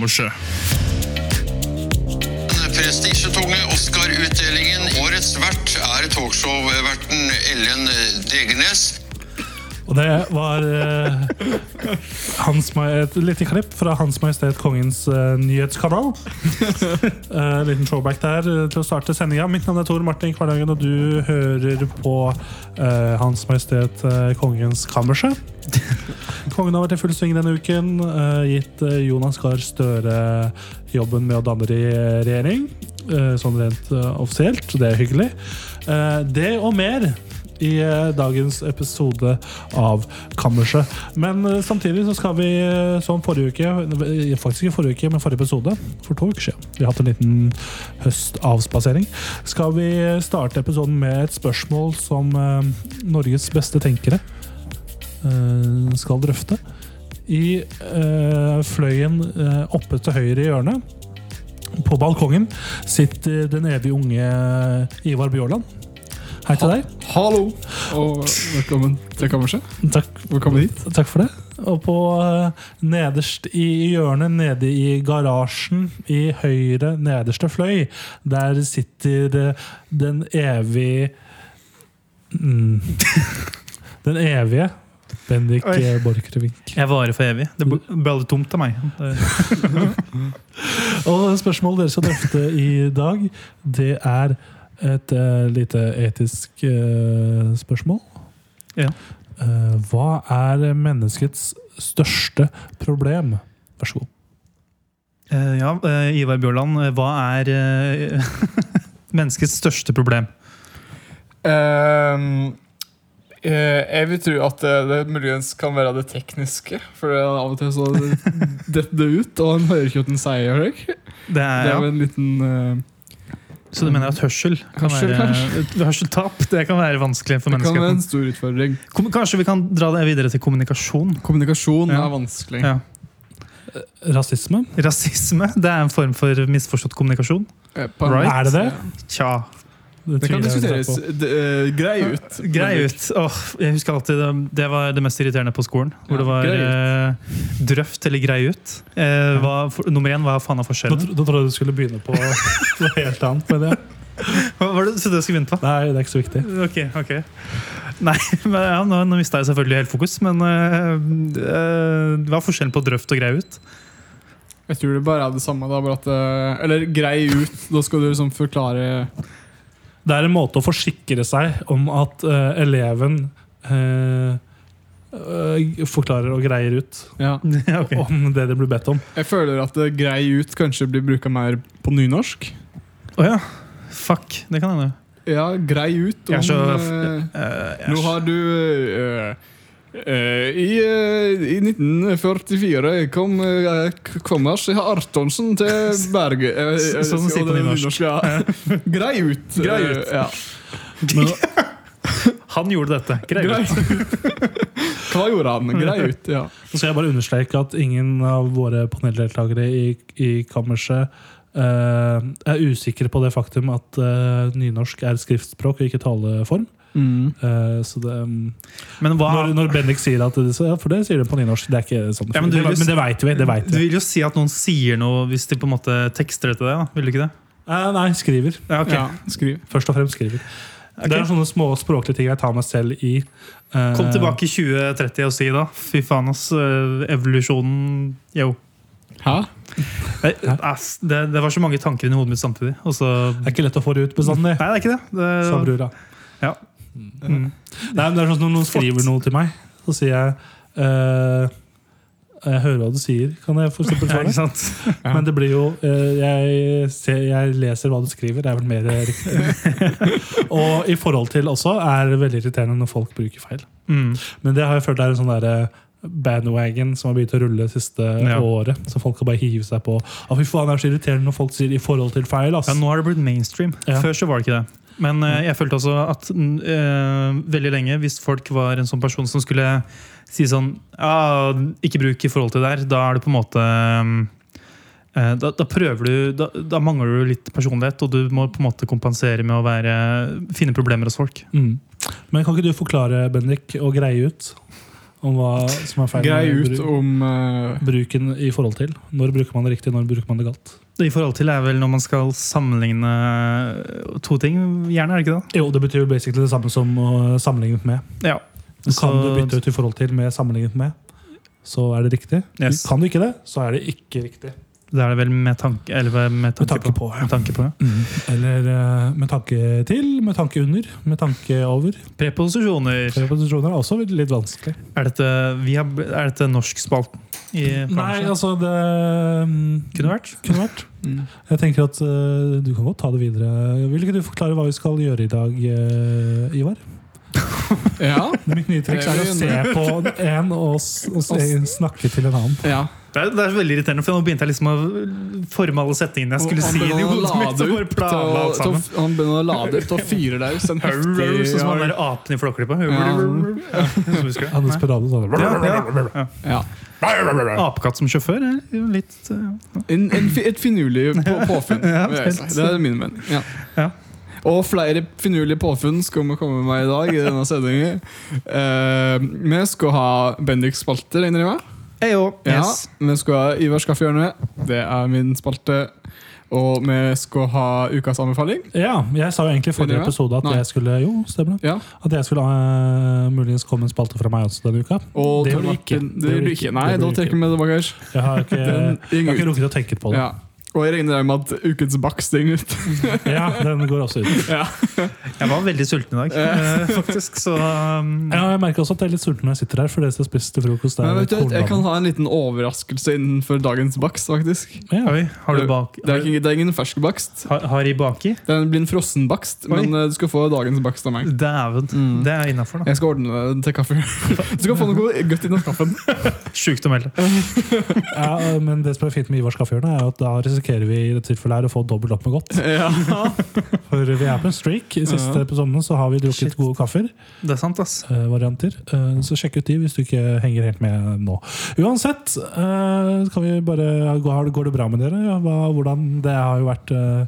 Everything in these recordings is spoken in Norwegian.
Er. Den prestisjetunge Oscar-utdelingen. Årets vert er talkshow-verten Ellen Degernes. Og det var uh, et lite klipp fra Hans Majestet Kongens uh, nyhetskanal. uh, liten showback der uh, til å starte sendinga. Mitt navn er Tor Martin Kvardagen, og du hører på Hans Majestet Kongens kammerse. Kongen har vært i full sving denne uken. gitt Jonas Gahr Støre jobben med å danne regjering. sånn rent offisielt. Det er hyggelig. Det og mer i eh, dagens episode av Kammerset. Men eh, samtidig så skal vi, Sånn forrige uke Faktisk ikke forrige uke, men forrige episode. For to uker siden. Vi har hatt en liten høstavspasering. Skal vi starte episoden med et spørsmål som Norges beste tenkere skal drøfte. I fløyen oppe til høyre i hjørnet, på balkongen, sitter den evig unge Ivar Bjørland. Hei til deg. Hallo, og velkommen til kammerset. Takk, Velkommen hit. takk for det. Og på eh, nederst i hjørnet, nede i garasjen i høyre nederste fløy, der sitter eh, den evig mm, Den evige Bendik Oi. eh, Borchgrevink. Jeg varer for evig. Det ble ble aldri tomt av meg. Det- Og spørsmålet dere skal drøfte i dag, det er et uh, lite etisk uh, spørsmål. Ja. Uh, hva er menneskets største problem? Vær så god. Eh, Ja, Ivar Bjørland, hva er menneskets største problem? Uh, eh, jeg vil tro at det, det muligens kan være det tekniske. For det av og til så detter det ut, og han hører ikke hva den sier. Det er, Det er, jo ja. en liten Så du mener at hørsel kan Hørsel, være, Hørseltap det kan være vanskelig for Det kan være en stor utfordring. Kanskje vi kan dra det videre til kommunikasjon? Kommunikasjon Ja. er vanskelig. Ja. Rasisme? Rasisme det er en form for misforstått kommunikasjon. Eh, Right. Er det det? Tja, Det kan diskuteres. Eh, grei ut. grei ut. Oh, jeg husker alltid det, det var det mest irriterende på skolen. Hvor Ja, det var eh, drøft eller grei ut. Eh, hva, for, nummer én, hva faen er forskjellen? Da, da trodde jeg du skulle begynne på noe helt annet. Men det, Hva var det så du skulle begynne på? nei, det er ikke så viktig. Ok, ok. Nei, men ja, nå, nå mista jeg selvfølgelig helt fokus, men øh, hva er forskjellen på drøft og grei ut? Jeg tror det bare er det samme. Da, bare at, eller grei ut. Da skal du liksom forklare Det er en måte å forsikre seg om at uh, eleven uh, uh, forklarer og greier ut ja. okay. om det det blir bedt om. Jeg føler at uh, grei ut kanskje blir bruka mer på nynorsk. Å ja. Fuck. Det kan hende. Ja, grei ut. om så Nå har du i, eh, I 1944 kom uh, Kommers Artonsen til Berge. Som eh, Sånn sier på nynorsk. Grei ut. Grei eh, ut. ja. Men, Han gjorde dette. Grei ut. Hva gjorde han? Grei ut, ja. så skal jeg bare understreke at ingen av våre paneldeltakere i, i kammerset uh, er usikre på det faktum at uh, nynorsk er skriftspråk og ikke taleform. Eh, så det, um, Men hva når, når Bendik sier at det, så, ja, For det sier de på nynorsk. Det er ikke sånn. Ja, men det, vil men det veit vi. Det vet Du vil jo si at noen sier noe hvis de på en måte tekster det til deg? da, Vil du ikke det? Uh, nei, skriver. Ja, okay. ja. Skriv. Først og fremst skriver. Okay. Det er sånne små språklige ting jeg tar meg selv i. Uh, Kom tilbake i 2030 og si da. Fy faen, ass. Evolusjonen Yo. Hæ? Det, det var så mange tanker inni hodet mitt samtidig. Også, Det er ikke lett å få det ut bestandig, det det. det sa brura. Ja. Mm. Nei, men det er sånn Når noen skriver noe til meg, så sier jeg uh, Jeg hører hva du sier, kan jeg for eksempel svare. Ja. Men det blir jo eh, jeg, ser, jeg leser hva du skriver, det er vel mer riktig. Og i forhold til også er det veldig irriterende når folk bruker feil. Mm. Men det har jeg følt er en sånn derre bandwagon som har begynt å rulle det siste Ja. året. Så folk kan bare hive seg på. Ah, fy faen, det er så irriterende når folk sier 'i forhold til feil'. ass. Ja, nå har det blitt mainstream. Før så var det ikke det. Men eh, jeg følte også at eh, veldig lenge, hvis folk var en sånn person som skulle si sånn ja, Ikke bruk i forhold til det der, da er det på en måte eh, da, da prøver du da, da mangler du litt personlighet, og du må på en måte kompensere med å være, finne problemer hos folk. Mm. Men kan ikke du forklare, Bendik, og greie ut Om hva som er feil Greie ut bruk, om uh... bruken i forhold til. Når bruker man det riktig, når bruker man det galt? I forhold til er vel når man skal sammenligne to ting, gjerne, er det ikke det? Jo, det betyr jo basically det samme som sammenlignet med. Ja. Kan du bytte ut i forhold til med sammenlignet med, så er det riktig. Yes. Kan du ikke det, så er det ikke riktig. Det er det vel med tanke, eller med Med tanke, tanke på. på, ja. Med tanke på ja. Eller eh, med tanke til, med tanke under, med tanke over. Preposisjoner. Preposisjoner er også litt vanskelig. Er dette, vi har, er dette norsk spalt? I Nei, altså det mm, Kunne vært. Kunne vært. mm. Jeg tenker at uh, Du kan godt ta det videre. Vil ikke du forklare hva vi skal gjøre i dag, uh, Ivar? Ja. Mitt nye triks er å se på en og, og se, snakke til en annen. ja. Det er, det er veldig irriterende, for nå begynte jeg liksom å forme alle setningene jeg skulle si. han begynner å lade opp og fyre løs en heftig Sånn som han der apen i Flåklypa. Ja. Ja. Apekatt som sjåfør er litt eh, En, en, et finurlig på, påfunn. Det er min mening. Ja. Ja. Og flere finurlige påfunn skal vi komme med i dag. i denne sendingen. Eh, vi skal ha Bendik-spalte, regner jeg med. Eyo. Ja, Yes. Vi skal ha Ivars kaffehjørne. Det er min spalte. Og vi skal ha ukas anbefaling. Ja, jeg sa jo egentlig i forrige episode at Nei. jeg skulle Jo, stemmer det. Ja. At jeg skulle eh, muligens komme en spalte fra meg også denne uka. Og Det Tor du ikke. Det Det. Nei, da trekker vi det tilbake. Jeg har ikke, jeg har ikke rukket å tenke på det. Ja. Og jeg regner med at ukens bakst går ut. Ja, den går også ut. Ja. Jeg var veldig sulten i dag, eh, faktisk. Så um, Ja, jeg merker også at jeg er litt sulten når jeg sitter her, for det som jeg til frokost, Men er vet du, jeg kan ha en liten overraskelse innenfor dagens bakst, faktisk. Ja. Oi, har du bak... Det er, ikke, det er ingen fersk bakst. Har, har i baki? Det blir en frossen bakst, Oi. men eh, du skal få dagens bakst av meg. Dæven. Mm. Det er innafor, da. Jeg skal ordne det til kaffe. Du skal få noe godt innom kaffen. Sjukt å melde. Ja, men det som er fint med Ivars kaffehjørne, er at da risikerer vi i dette tilfellet her å få dobbelt opp med godt. Ja. For vi er på en streak. I siste Ja. episodene så har vi drukket Shit. gode kaffer. Det er sant, ass. eh, varianter. Eh, så sjekk ut de hvis du ikke henger helt med nå. Uansett, eh, kan vi bare, går, går det bra med dere? Ja, hva, hvordan, det har jo vært eh,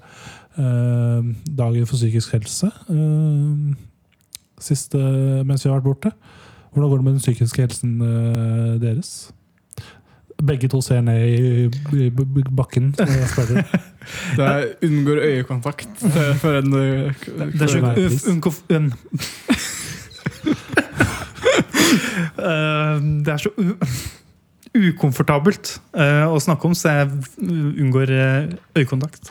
eh, dagen for psykisk helse siste mens vi har vært borte. Hvordan går det med den psykiske helsen deres? Begge to ser ned i, i b- bakken. Det er unngår øyekontakt for en eh, Det er så. Eh, Det er så ukomfortabelt eh, å snakke om, så jeg unngår øyekontakt.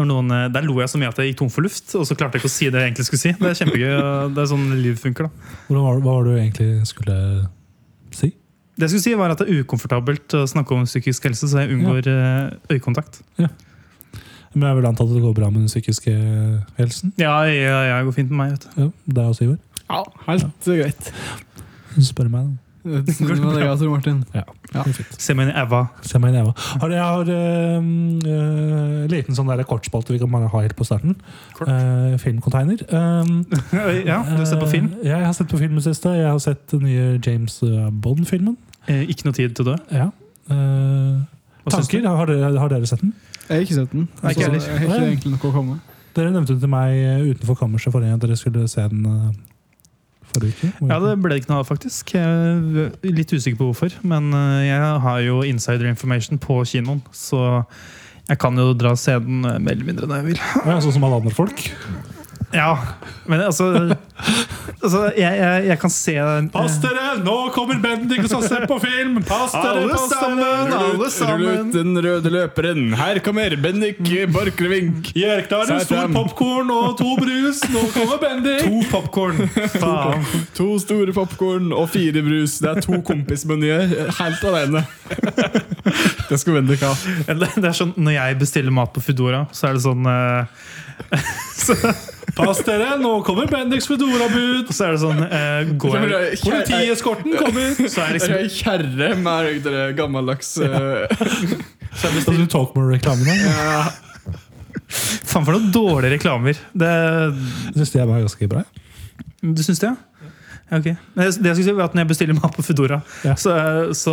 Noen, der lo jeg så mye at jeg gikk tom for luft, og så klarte jeg ikke å si det jeg egentlig skulle si. Det er kjempegøy. Det er sånn liv funker, da. Hva var det du egentlig skulle? Det jeg skulle si var at det er ukomfortabelt å snakke om psykisk helse, så jeg unngår eh, øyekontakt. Men jeg vil anta at det går bra med den psykiske helsen. Ja, ja, ja, det går fint med meg. vet du. Ja, det er også Ivar. Ja, helt greit. Spør meg, da. Det var det jeg tror, Martin. Ja, Ja. det fint. Se meg inn i æva. Se meg i neva. Har jeg har uh, liten sånn der kortspalte vi kan ha helt på starten. Kort. Eh, filmcontainer. Um, Ja, du har sett på film? eh, jeg har sett på film i det siste. Jeg har sett den nye James eh, Bond-filmen. Eh, Ikke noe tid til å dø. Ja. Eh, tanker? Har dere, har dere sett den? Jeg har ikke sett den. Nei, ikke heller. jeg har ikke egentlig noe å komme. Dere nevnte den til meg eh, utenfor kammerset forrige gang dere skulle se den eh, uke. Ja, det ble det ikke noe av, faktisk. Jeg er litt usikker på hvorfor. Men eh, jeg har jo insider information på kinoen, så jeg kan jo dra og se den eh, mer eller mindre når jeg vil. Ja, sånn som alle andre folk. Ja, men altså, altså jeg, jeg, jeg kan se Pass dere! Nå kommer Bendik og skal se på film! Pass dere! Alle pass sammen, dere! Rull sammen. ut den røde løperen. Her kommer Bendik Borchgrevink. Gjør det en stor popkorn og to brus. Nå kommer Bendik! To popkorn! Faen. To store popkorn og fire brus. Det er to kompismenyer helt alene. Det skal Bendik ha. Det det er sånn, Når jeg bestiller mat på Foodora, så er det sånn eh, Pass dere! Nå kommer Bendiks Foodora-bud! Så er det sånn eh, går jeg, Politieskorten kommer! Så er Det liksom er kjerre med det gammeldags eh, Så er det Talkmore-reklamene. ja. Faen for noen dårlige reklamer. Det, Jeg syns de er ganske bra. du syns det, ja? Ja, ok. Det det jeg skulle si var at Når jeg bestiller mat på Foodora, Ja. så, så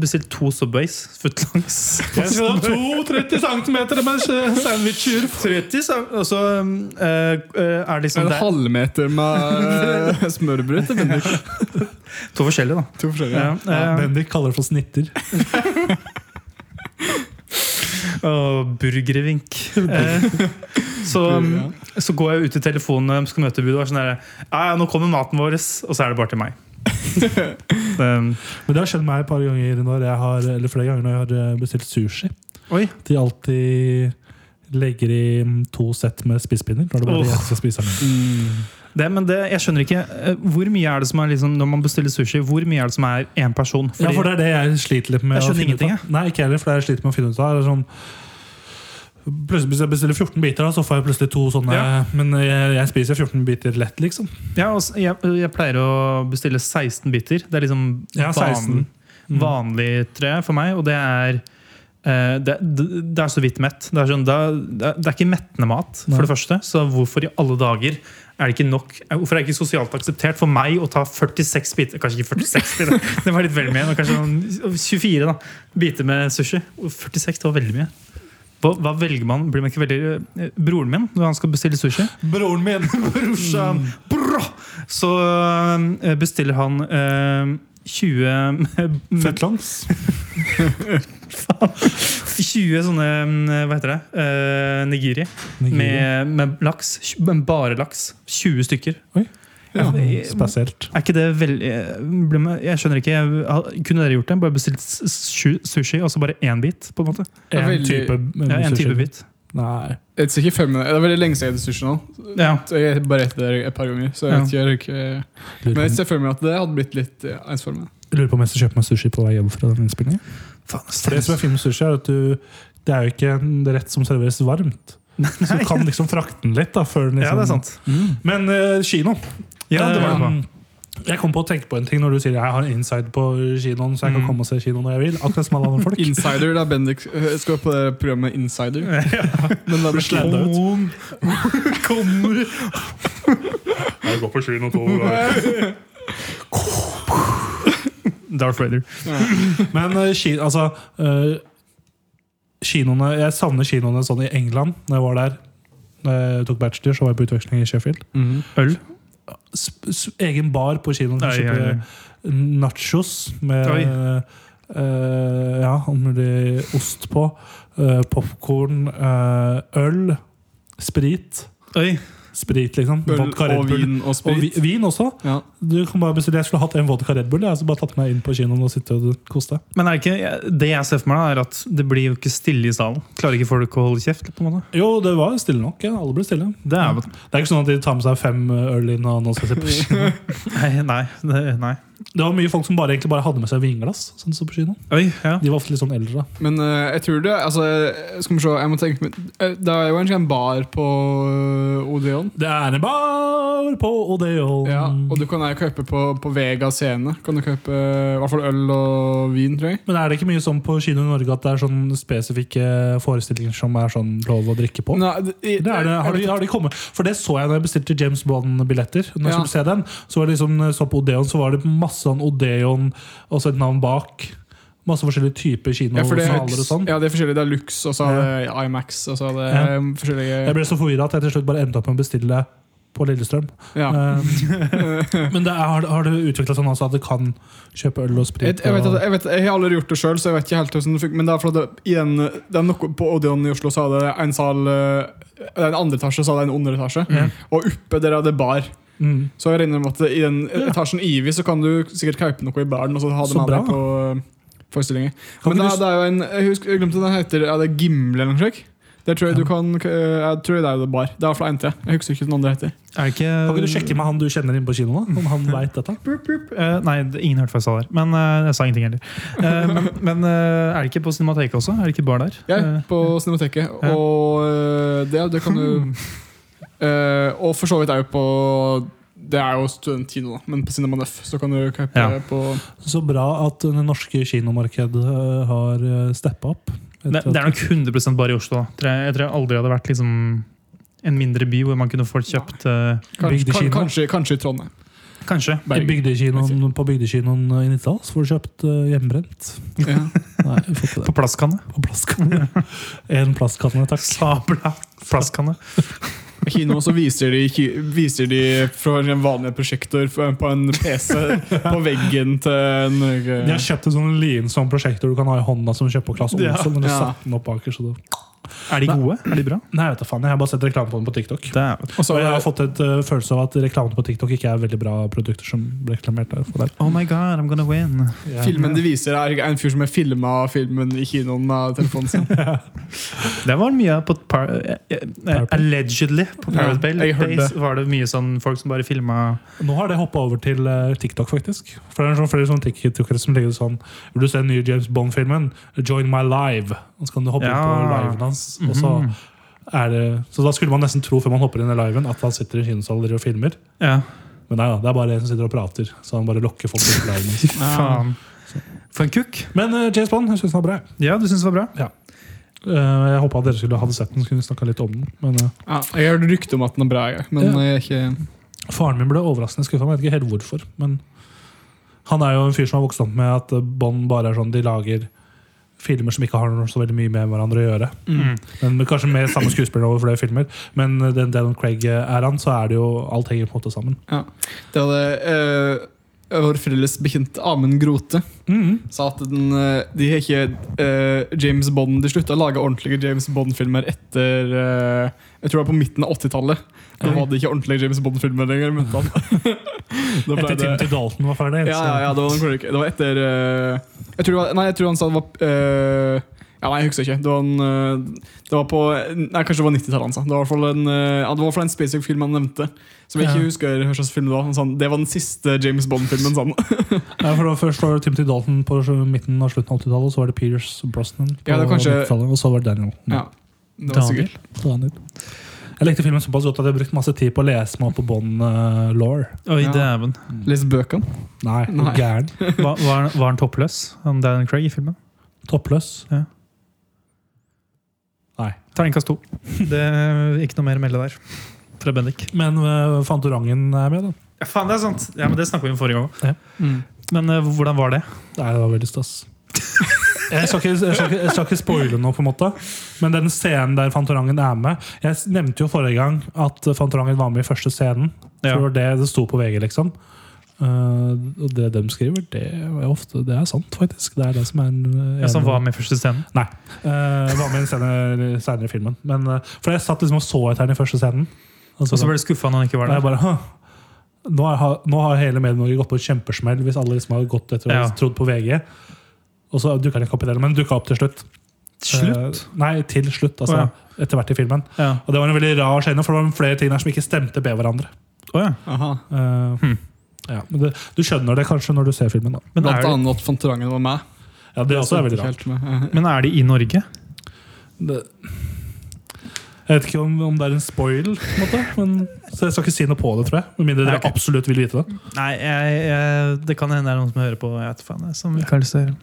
bestill to Subways footlongs. Jeg skal ha to 30 cm med sandwicher. 30, cm, og så eh, eh, er det liksom En halvmeter med eh, smørbrød til Bendik. to forskjellige, da. To forskjellige. Ja, Ja, eh, Bendik kaller det for snitter. og burgervink. Så, så går jeg ut i telefonen når de skal møte budet og er sånn der, ja, nå kommer maten vår, og så er det bare til meg. um, Men det har skjedd meg et par ganger når jeg har, eller flere ganger når jeg har eh, bestilt sushi. oi, De alltid legger i mm, to sett med spisepinner når det bare oh. jeg skal spise mm. det, men det, jeg skjønner ikke eh, Hvor mye er det som er liksom, Når man bestiller sushi, hvor mye er det som er én person? Ja, for det er det jeg sliter litt med. Jeg skjønner ingenting, jeg. Nei, ikke heller, for det er jeg sliter med å finne ut av. Er sånn, plutselig Hvis jeg bestiller 14 biter, da, så får jeg plutselig to sånne. Ja. Men jeg, jeg spiser 14 biter lett, liksom. Ja, altså, jeg, jeg pleier å bestille 16 biter. Det er liksom Ja, van, Mm. vanlig, tror jeg, for meg. Og det er eh, det, det, er så vidt mett. Det er, sånn, det, er- det er ikke mettende mat, Nei. for det første. Så hvorfor i alle dager er det ikke nok Hvorfor er det ikke sosialt akseptert for meg å ta 46 biter Kanskje ikke 46 biter, det var litt veldig mye. Kanskje sånn 24 da, biter med sushi. 46 det var veldig mye. Hva, hva velger man? Blir man ikke veldig eh, Broren min, når han skal bestille sushi Broren min! Brorsan! Bra! Så øh, bestiller han øh, 20 Fetlangs. 20 sånne øh, Hva heter det? Uh, nigiri. Med, med laks. Men bare laks. 20 stykker. ja, Ja. Spesielt. Er ikke det veldig Jeg skjønner ikke. Kunne dere gjort det? Bare bestilt sushi og så bare én bit? på en måte? En veldig- type, Ja, en type bit. Nei. Det er, fem. Det er veldig lenge siden jeg spiste sushi nå. Ja. Jeg bare etter det et par ganger. Så jeg vet ikke, ikke Men jeg ser for meg at det hadde blitt litt eh, ensformig. lurer på om jeg skal kjøpe meg sushi på vei hjem fra den innspillingen. Faen, det som er fint med sushi, er at du det er jo ikke en rett som serveres varmt. Så du kan liksom frakte den litt. da før den liksom, Ja, det er sant. Men uh, kino Ja, det var det. Eh, Jeg kom på å tenke på en ting når du sier jeg har inside på kinoen, så jeg kan Mm. komme og se kino når jeg vil. Akkurat som alle andre folk. Insider, da. Bendik skal på det programmet Insider. ja. Men da blir sladda ut. Kom. Kommer Jeg går på kino to ganger. Darth Vader. Men eh, ki, altså eh, Kinoene Jeg savner kinoene sånn i England, når jeg var der. Når jeg tok bachelor, så var jeg på utveksling i Sheffield. Mm. Øl? Egen bar på kinoen. Oi, Kjøpe oi, oi. nachos med uh, eh, ja, om mulig ost på. Uh, Popkorn, øl, sprit. Oi. Sprit, liksom. Øl Vodka og vin og sprit. Og vi, vin også. Ja. Du kan bare bestille, Jeg skulle hatt en vodka Red Bull. Jeg har bare tatt meg inn på kinoen og sitte og koste. Men er det, ikke, det jeg ser for meg, da, er at det blir jo ikke stille i salen. Klarer ikke folk å holde kjeft? på en måte? Jo, det var stille nok. Ja. Alle ble stille. Det er, Det er ikke sånn at de tar med seg fem øl inn og nå skal se på kino. nei, nei, nei. Det var mye folk som bare, egentlig bare hadde med seg vinglass. Sånn som på kino. Oi, ja. De var ofte litt sånn eldre. da. Men uh, jeg tror det altså, Skal vi se, jeg må tenke eh, Det er jo en sånn bar på eh, Odeon. Det er en bar på Odeon. Ja, og du kan jo kjøpe på, på Vega scene. Kan du kjøpe i hvert fall øl og vin, tror jeg. Men er det ikke mye sånn på kino i Norge at det er sånn spesifikke forestillinger som er sånn lov å drikke på? Nei, det, Det er det, har, de, har de kommet For det så jeg når jeg bestilte James Bond-billetter. Når jeg Ja. skulle se den Så var det liksom, så på Odeon Så var det masse sånn Odeon og så et navn bak. Masse forskjellige typer ja, er, kinosaler og sånn. ja, det er forskjellige. Det er Lux, og så er det IMAX, og så er det Ja. forskjellige Jeg ble så forvirra at jeg til slutt bare endte opp med å bestille på Lillestrøm. ja. Um, men det er, har, har du utvikla sånn at du kan kjøpe øl og sprit? jeg, vet jeg, vet, jeg har aldri gjort det sjøl, så jeg vet ikke helt hvordan det funker. Men det er fordi at det, i det er noe, på Odeon i Oslo så er det en sal eh, Det er en andre etasje, så er det en underetasje. Mm. Og oppe der er det bar. Mm. Så jeg regner med at i den etasjen Ivi så kan du sikkert kaupe noe i baren og så ha det Så med deg på uh, forestillinger. Men det, det er jo en Jeg husker, jeg glemte den heter Er det Gimle eller noe slikt? Det tror jeg du kan uh, Jeg tror det er det bar. Det er iallfall til. Jeg husker ikke hva den andre heter. Er ikke Kan ikke du sjekke med han du kjenner inne på kino? da? Om han vet dette? Eh, nei, ingen hørte hva jeg sa der. Men uh, jeg sa ingenting heller. Uh, men men eh, er det ikke på Cinemateket også? Er det ikke bar der? Ja, Eh, på Cinemateket. Ja. Og uh, det, det kan du uh, Og for så vidt er jo på Det er jo studentkino, da, men på Cinema Neff så kan du kjøpe Ja. på Så bra at det norske kinomarkedet øh, har steppa opp. det, det er nok 100 bare i Oslo. da. Jeg, jeg tror jeg aldri hadde vært liksom en mindre by hvor man kunne fått kjøpt eh, Kanskje, Bygdekino. kanskje, kanskje i Trondheim. Kanskje. I bygdekinoen, på bygdekinoen i Nittedal får du kjøpt uh, hjemmebrent. Ja. Nei, På plastkanne. På plastkanne. En plastkanne, takk. Sabla plastkanne. Kino så viser de, viser de fra en vanlig prosjektor på en PC på veggen til en De har kjøpt en sånn liten sånn prosjektor du kan ha i hånda som du kjøper på Claes Ja. Olsson. Men du Ja. satte den opp bak, så det... Er de gode? Er de bra? Nei, jeg vet da faen. Jeg har bare sett reklame på den på TikTok. Og så har jeg fått et uh, følelse av at reklamene på TikTok ikke er veldig bra produkter som blir reklamert der. For der. Oh my god, I'm gonna win. Filmen de viser, er en fyr som har filma filmen i kinoen med telefonen sin. Det var mye på par, uh, uh, Allegedly på Pirate Bay Days var det mye sånn folk som bare filma Nå har det hoppa over til eh, TikTok, faktisk. For det er sånn flere sånne TikTokere som legger sånn Vil du se den nye James Bond-filmen? Join my live. Og så kan du hoppe ja. på Ja. liven hans. Og så, Mhm. er det, så da skulle man nesten tro før man hopper inn i liven, at han sitter i kinosaler og filmer. Ja, Men nei da, det er bare en som sitter og prater. Så han bare lokker folk til liven. faen. For en kukk. Men uh, James Bond, jeg syns den var bra. Ja, du synes det var bra? Eh, jeg håpa dere skulle hadde sett den, så kunne vi snakka litt om den. Men uh, Ja, jeg har hørt rykte om at den er bra, jeg. men Ja. jeg er ikke Faren min ble overraskende skuffa. Jeg vet ikke helt hvorfor. Men han er jo en fyr som har vokst opp med at eh, Bond bare er sånn de lager filmer som ikke har så veldig mye med hverandre å gjøre. Mm. Men Kanskje med samme skuespiller over flere filmer. Men eh, den Daniel Craig-æraen, så er det jo alt henger på en måte sammen. Ja. Det hadde øh, vår felles bekjent Amund Grote sa at den, eh, de har ikke øh, James Bond De slutta å lage ordentlige James Bond-filmer etter øh, Jeg tror det var på midten av 80-tallet. Da var det ikke ordentlige James Bond-filmer lenger. Etter det, Timothy Dalton var ferdig. ja, ja, ja, det var, det var etter eh, jeg, tror det var, Nei, jeg tror han sa det var uh, ja, nei, jeg husker ikke. Det var, en, eh, det var på Nei, Kanskje det var 90-tallet han sa. Det var i hvert fall en, ja, det en spesifikk film han nevnte. Som jeg ikke Ja. husker hva slags film det var. Han sa, det var den siste James Bond-filmen. han. Ja, for da, var Først var det Timothy Dalton på midten av slutten av 80-tallet, og så var det Peters Brosnan på Ja, det kanskje- og så var det Daniel. Ja, det var Daniel. sikkert. Daniel. Jeg likte filmen såpass godt at jeg brukte masse tid på å lese meg opp på Bond-law. Oi, Ja. dæven. Les bøkene. Nei, Nei. gæren. Var, var, han- var han toppløs, han Dan Craig, i filmen? Toppløs. Ja. Nei. Terningkast to. Det er ikke noe mer å melde der. Fra Bendik. Men uh, Fantorangen er med, da. Ja, faen, det er sant! Ja, men Det snakka vi om forrige gang òg. Mm. Men uh, hvordan var det? Nei, det var veldig stas. Jeg skal, ikke, jeg, skal ikke, jeg skal ikke spoile noe, på en måte men den scenen der Fantorangen er med Jeg nevnte jo forrige gang at Fantorangen var med i første scenen. For Ja. Det var det det sto på VG, liksom. Uh, og det de skriver, det er ofte Det er sant, faktisk. Det er det som er en, Ja, som var med i første scenen? Nei. Uh, var med i en scene senere i filmen. Men, uh, for jeg satt liksom og så etter den i første scenen. Og Og så ble du skuffa når han ikke var der? bare, nå, har, nå har hele Medie-Norge gått på et kjempesmell hvis alle liksom har gått etter og Ja. trodd på VG. Og så dukka den ikke opp i det, men dukka opp til slutt. Slutt? Eh, nei, til slutt. altså oh, ja. Etter hvert i filmen. Ja. Og det var en veldig rar scene, for det var flere ting der som ikke stemte med hverandre. Oh, ja. Aha. Eh, Hmm. ja, men det, du skjønner det kanskje når du ser filmen. da Men, Blant er det, annet at Fantorangen var med. Ja, Det også er veldig rart. men er de i Norge? Det, jeg vet ikke om, om det er en spoil, på en måte, men, så jeg skal ikke si noe på det, tror jeg. Med mindre dere absolutt vil vite det. Nei, jeg, jeg, det kan hende det er noen som hører på. Jeg vet faen, jeg, som ikke har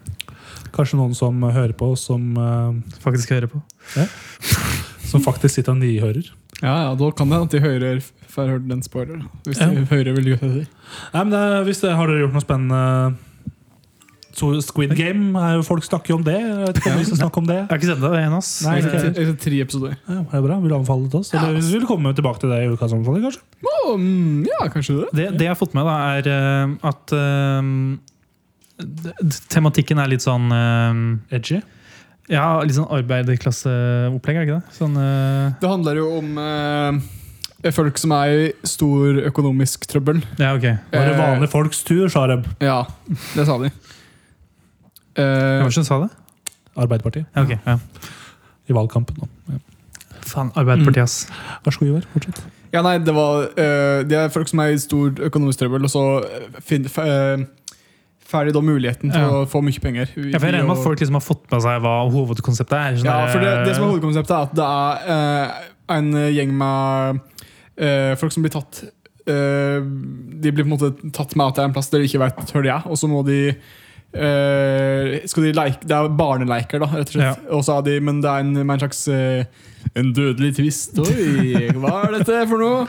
Kanskje noen som hører på, som, uh, Faktisk hører på. som faktisk sitter og nyhører. Ja, ja, da kan det at de hører får hørt den spoiler. Hvis Ja. de hører veldig godt etter. Nei, men det, hvis det, Har dere gjort noe spennende? Så Squid Game, er jo, folk snakker jo om det. Jeg vet ikke om vi skal snakke om det. Jeg har ikke sett det en av oss. Nei, Jeg ikke har jeg. sett- jeg har sett tre episoder. Ja, er bra? Vil du anbefale det til oss? Eller Ja. vi vil komme tilbake til det i ukas anbefaling, kanskje? Mm, ja, kanskje det. Det, det jeg har fått med, da, er eh, at d- tematikken er litt sånn uh, Edgy? Ja, litt sånn arbeiderklasseopplegg, er det ikke det? Sånn, uh, Det handler jo om uh, folk som er i stor økonomisk trøbbel. ja, ok. Var det vanlige folks tur, sa de. Ja, det sa de. Eh, Hvem som sa det? Arbeiderpartiet. Ja, okay, ja. I valgkampen. nå. Ja. Faen, Arbeiderpartiet, ass. Vær så god, Ivar. Fortsett. ja, nei, det var eh, Det er folk som er i stor økonomisk trøbbel, og så eh, fin- f- eh, får de da muligheten til Ja. å få mye penger. Ja, for jeg regner med at folk liksom har fått med seg hva hovedkonseptet er. Sånn Ja, for det, det som er hovedkonseptet, er at det er eh, en gjeng med eh, folk som blir tatt eh, De blir på en måte tatt med til en plass der de ikke vet hvor de er, og så må de eh, skal de leke, Det er barneleker, da, rett og slett. Har de, men det er en, med en slags eh, En dødelig twist. Oi, hva er dette for noe?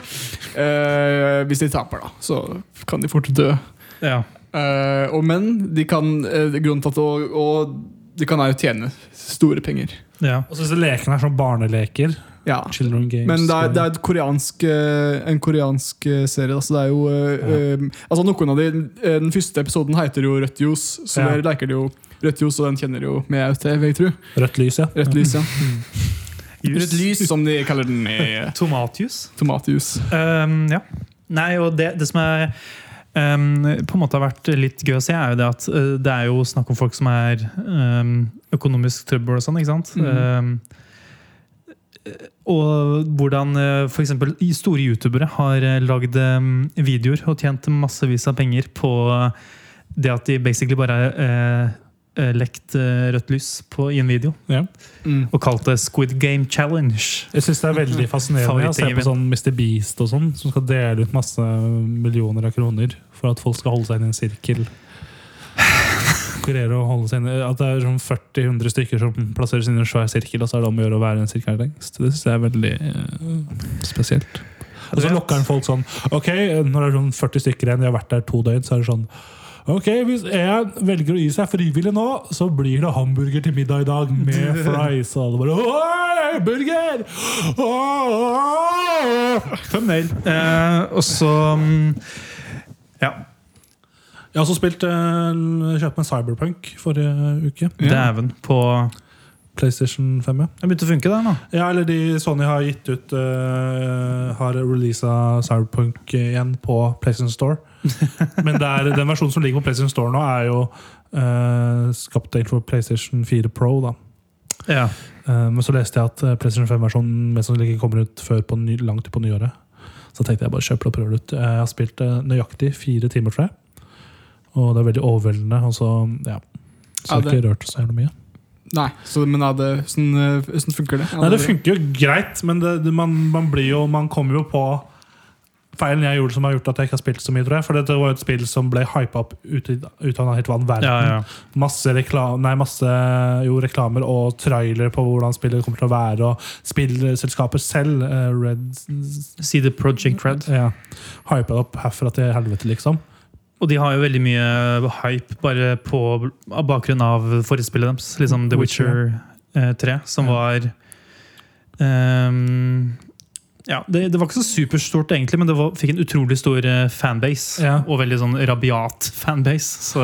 Eh, hvis de taper, da, så kan de fort dø. Ja. Eh, og menn de kan uh, grunnen til at og, og de kan jo tjene store penger. ja. Og så disse lekene er sånn barneleker. Ja. Children games. Men det er, det er et koreansk, eh, en koreansk serie. Altså det er jo ja. eh, altså Noen av de, Den første episoden heter jo Rødt Jus så Ja. der leker de jo Rødt Jus og den kjenner jo med til, vil jeg tro. Rødt lys, ja. Rødt lys, ja. Rødt lys, som de kaller den i Tomatjus. tomatjus. Um, ja. Nei, og det, det som er um, på en måte har vært litt gøy å se, er jo det at uh, det er jo snakk om folk som er um, økonomisk trøbbel og sånn, ikke sant? Um, og hvordan uh, for eksempel store youtubere har lagd videoer og tjent massevis av penger på det at de basically bare uh, lekt uh, rødt lys på, i en video. ja. Mm. Og kalt det Squid Game Challenge. Jeg syns det er veldig fascinerende å se på sånn Mr. Beast og sånn, som skal dele ut masse millioner av kroner for at folk skal holde seg inn i en sirkel. Konkurrere og holde seg inn At det er sånn 40-100 stykker som plasseres inn i en svær sirkel, og så er det om å gjøre å være i en sirkel lengst. Det syns jeg er veldig uh, spesielt. Og så lokker han folk sånn Ok, når det er sånn 40 stykker igjen, de har vært der to døgn, så er det sånn Ok, Hvis jeg velger å gi seg frivillig nå, så blir det hamburger til middag i dag med fries. Og alle bare Oi, burger! Thumbnail. Eh, og så mm, Ja. Jeg har også spilt uh, kjøpt meg Cyberpunk forrige uke. Dæven. På PlayStation 5. ja. Det begynte å funke, der nå. Ja, eller de Sony har gitt ut uh, Har releasa Cyberpunk igjen på PlayStation Store. Men er, den versjonen som ligger på PlayStation Store nå, er jo uh, skapt for PlayStation 4 Pro. da Ja. Uh, Men så leste jeg at uh, PlayStation 5-versjonen mest sannsynlig ikke kommer ut før på ny, langt på nyåret. Så tenkte jeg bare kjøp det og prøv det ut. Jeg har spilt det nøyaktig fire timer, tror jeg. Og det er veldig overveldende. Og så, ja. Så jeg har ikke rørt så jævlig mye. Nei, så, men ja, det, hvordan, eh, hvordan funker det? Nei, det funker jo greit, men det, det, man, man blir jo Man kommer jo på feilen jeg gjorde som har gjort at jeg ikke har spilt så mye, tror jeg. For dette var jo et spill som ble hypa opp ut, ut av en helt vann verden. Ja, ja. Masse, rekla nei, masse jo, reklamer og trailer på hvordan spillet kommer til å være. Og spillselskapet selv, uh, Red See the Project Red. ja, hypa det opp herfra til helvete, liksom. Og de har jo veldig mye hype bare på av bakgrunn av forrige spillet deres. Liksom The Witcher eh, 3, som Ja. var ehm, ja, det, det var ikke så superstort, egentlig, men det var, fikk en utrolig stor eh, fanbase. Ja. Og veldig sånn rabiat fanbase. Så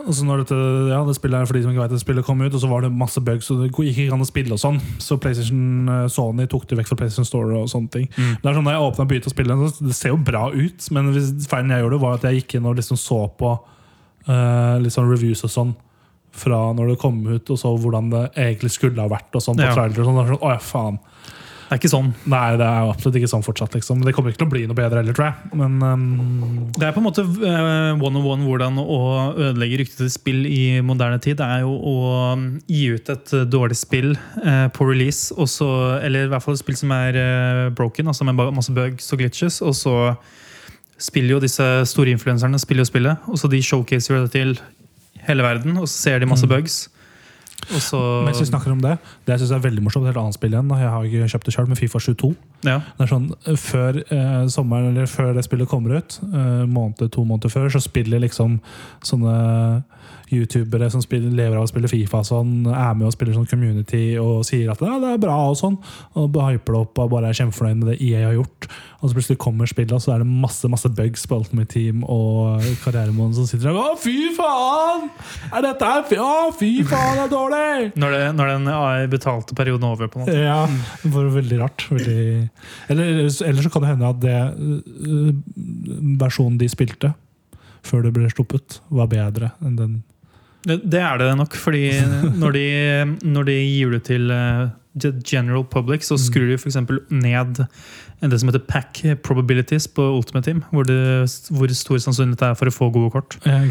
Og så når dette, ja, det spillet er for de som ikke vet det spillet kom ut, og så var det masse bugs, og det gikk ikke an å spille og sånn. Så PlayStation eh, Sony tok det vekk fra PlayStation Store og sånne ting. Mm. Det er sånn, Da jeg åpnet og begynte å spille, så det ser jo bra ut, men feilen jeg gjorde, var at jeg gikk inn og liksom så på uh, sånn reviews og sånn fra når det kom ut, og så hvordan det egentlig skulle ha vært, og sånn på Ja. trailer og sånn. Sånn, Å ja, faen. Det er ikke sånn. Nei, det er absolutt ikke sånn fortsatt, liksom. Det kommer ikke til å bli noe bedre heller, tror jeg. Men um, Det er på en måte uh, one on one hvordan å ødelegge ryktet til spill i moderne tid. Det er jo å mm, gi ut et eh, dårlig spill uh, på release, også, eller i hvert fall et spill som er uh, broken, altså med masse bugs og glitches. Og så spiller jo disse store influenserne spiller jo spillet, og så de showcaser det til hele verden, og så ser de masse Mm. bugs. Og så mens vi snakker om det, det jeg synes er veldig morsomt, et helt annet spill igjen, jeg har ikke kjøpt det selv, men Fifa 22. ja. Det er sånn, eh, Før eh, sommeren, eller før det spillet kommer ut, eh, måned, to måneder før, så spiller liksom sånne youtubere som spiller, lever av å spille Fifa, sånn, er med og spiller sånn community og sier at ja, det er bra, og sånn, og hyper det opp og bare er kjempefornøyd med det EA har gjort. Og så plutselig kommer spillet, og så er det masse masse bugs på Ultimate Team og karrieremoden som sitter der Å, fy faen! Er dette her Å, fy faen, det er dårlig! Når, det, når den AI betalte perioden er over, på en måte. Ja, det var veldig rart. Veldig... Eller, eller så kan det hende at det øh, versjonen de spilte før det ble sluppet, var bedre enn den. Det, er det nok, fordi når de, når de gir det til eh, the general public, så skrur de f.eks. ned det som heter pack probabilities på Ultimate Team. Hvor, det, hvor stor sannsynlighet det er for å få gode kort. Ja?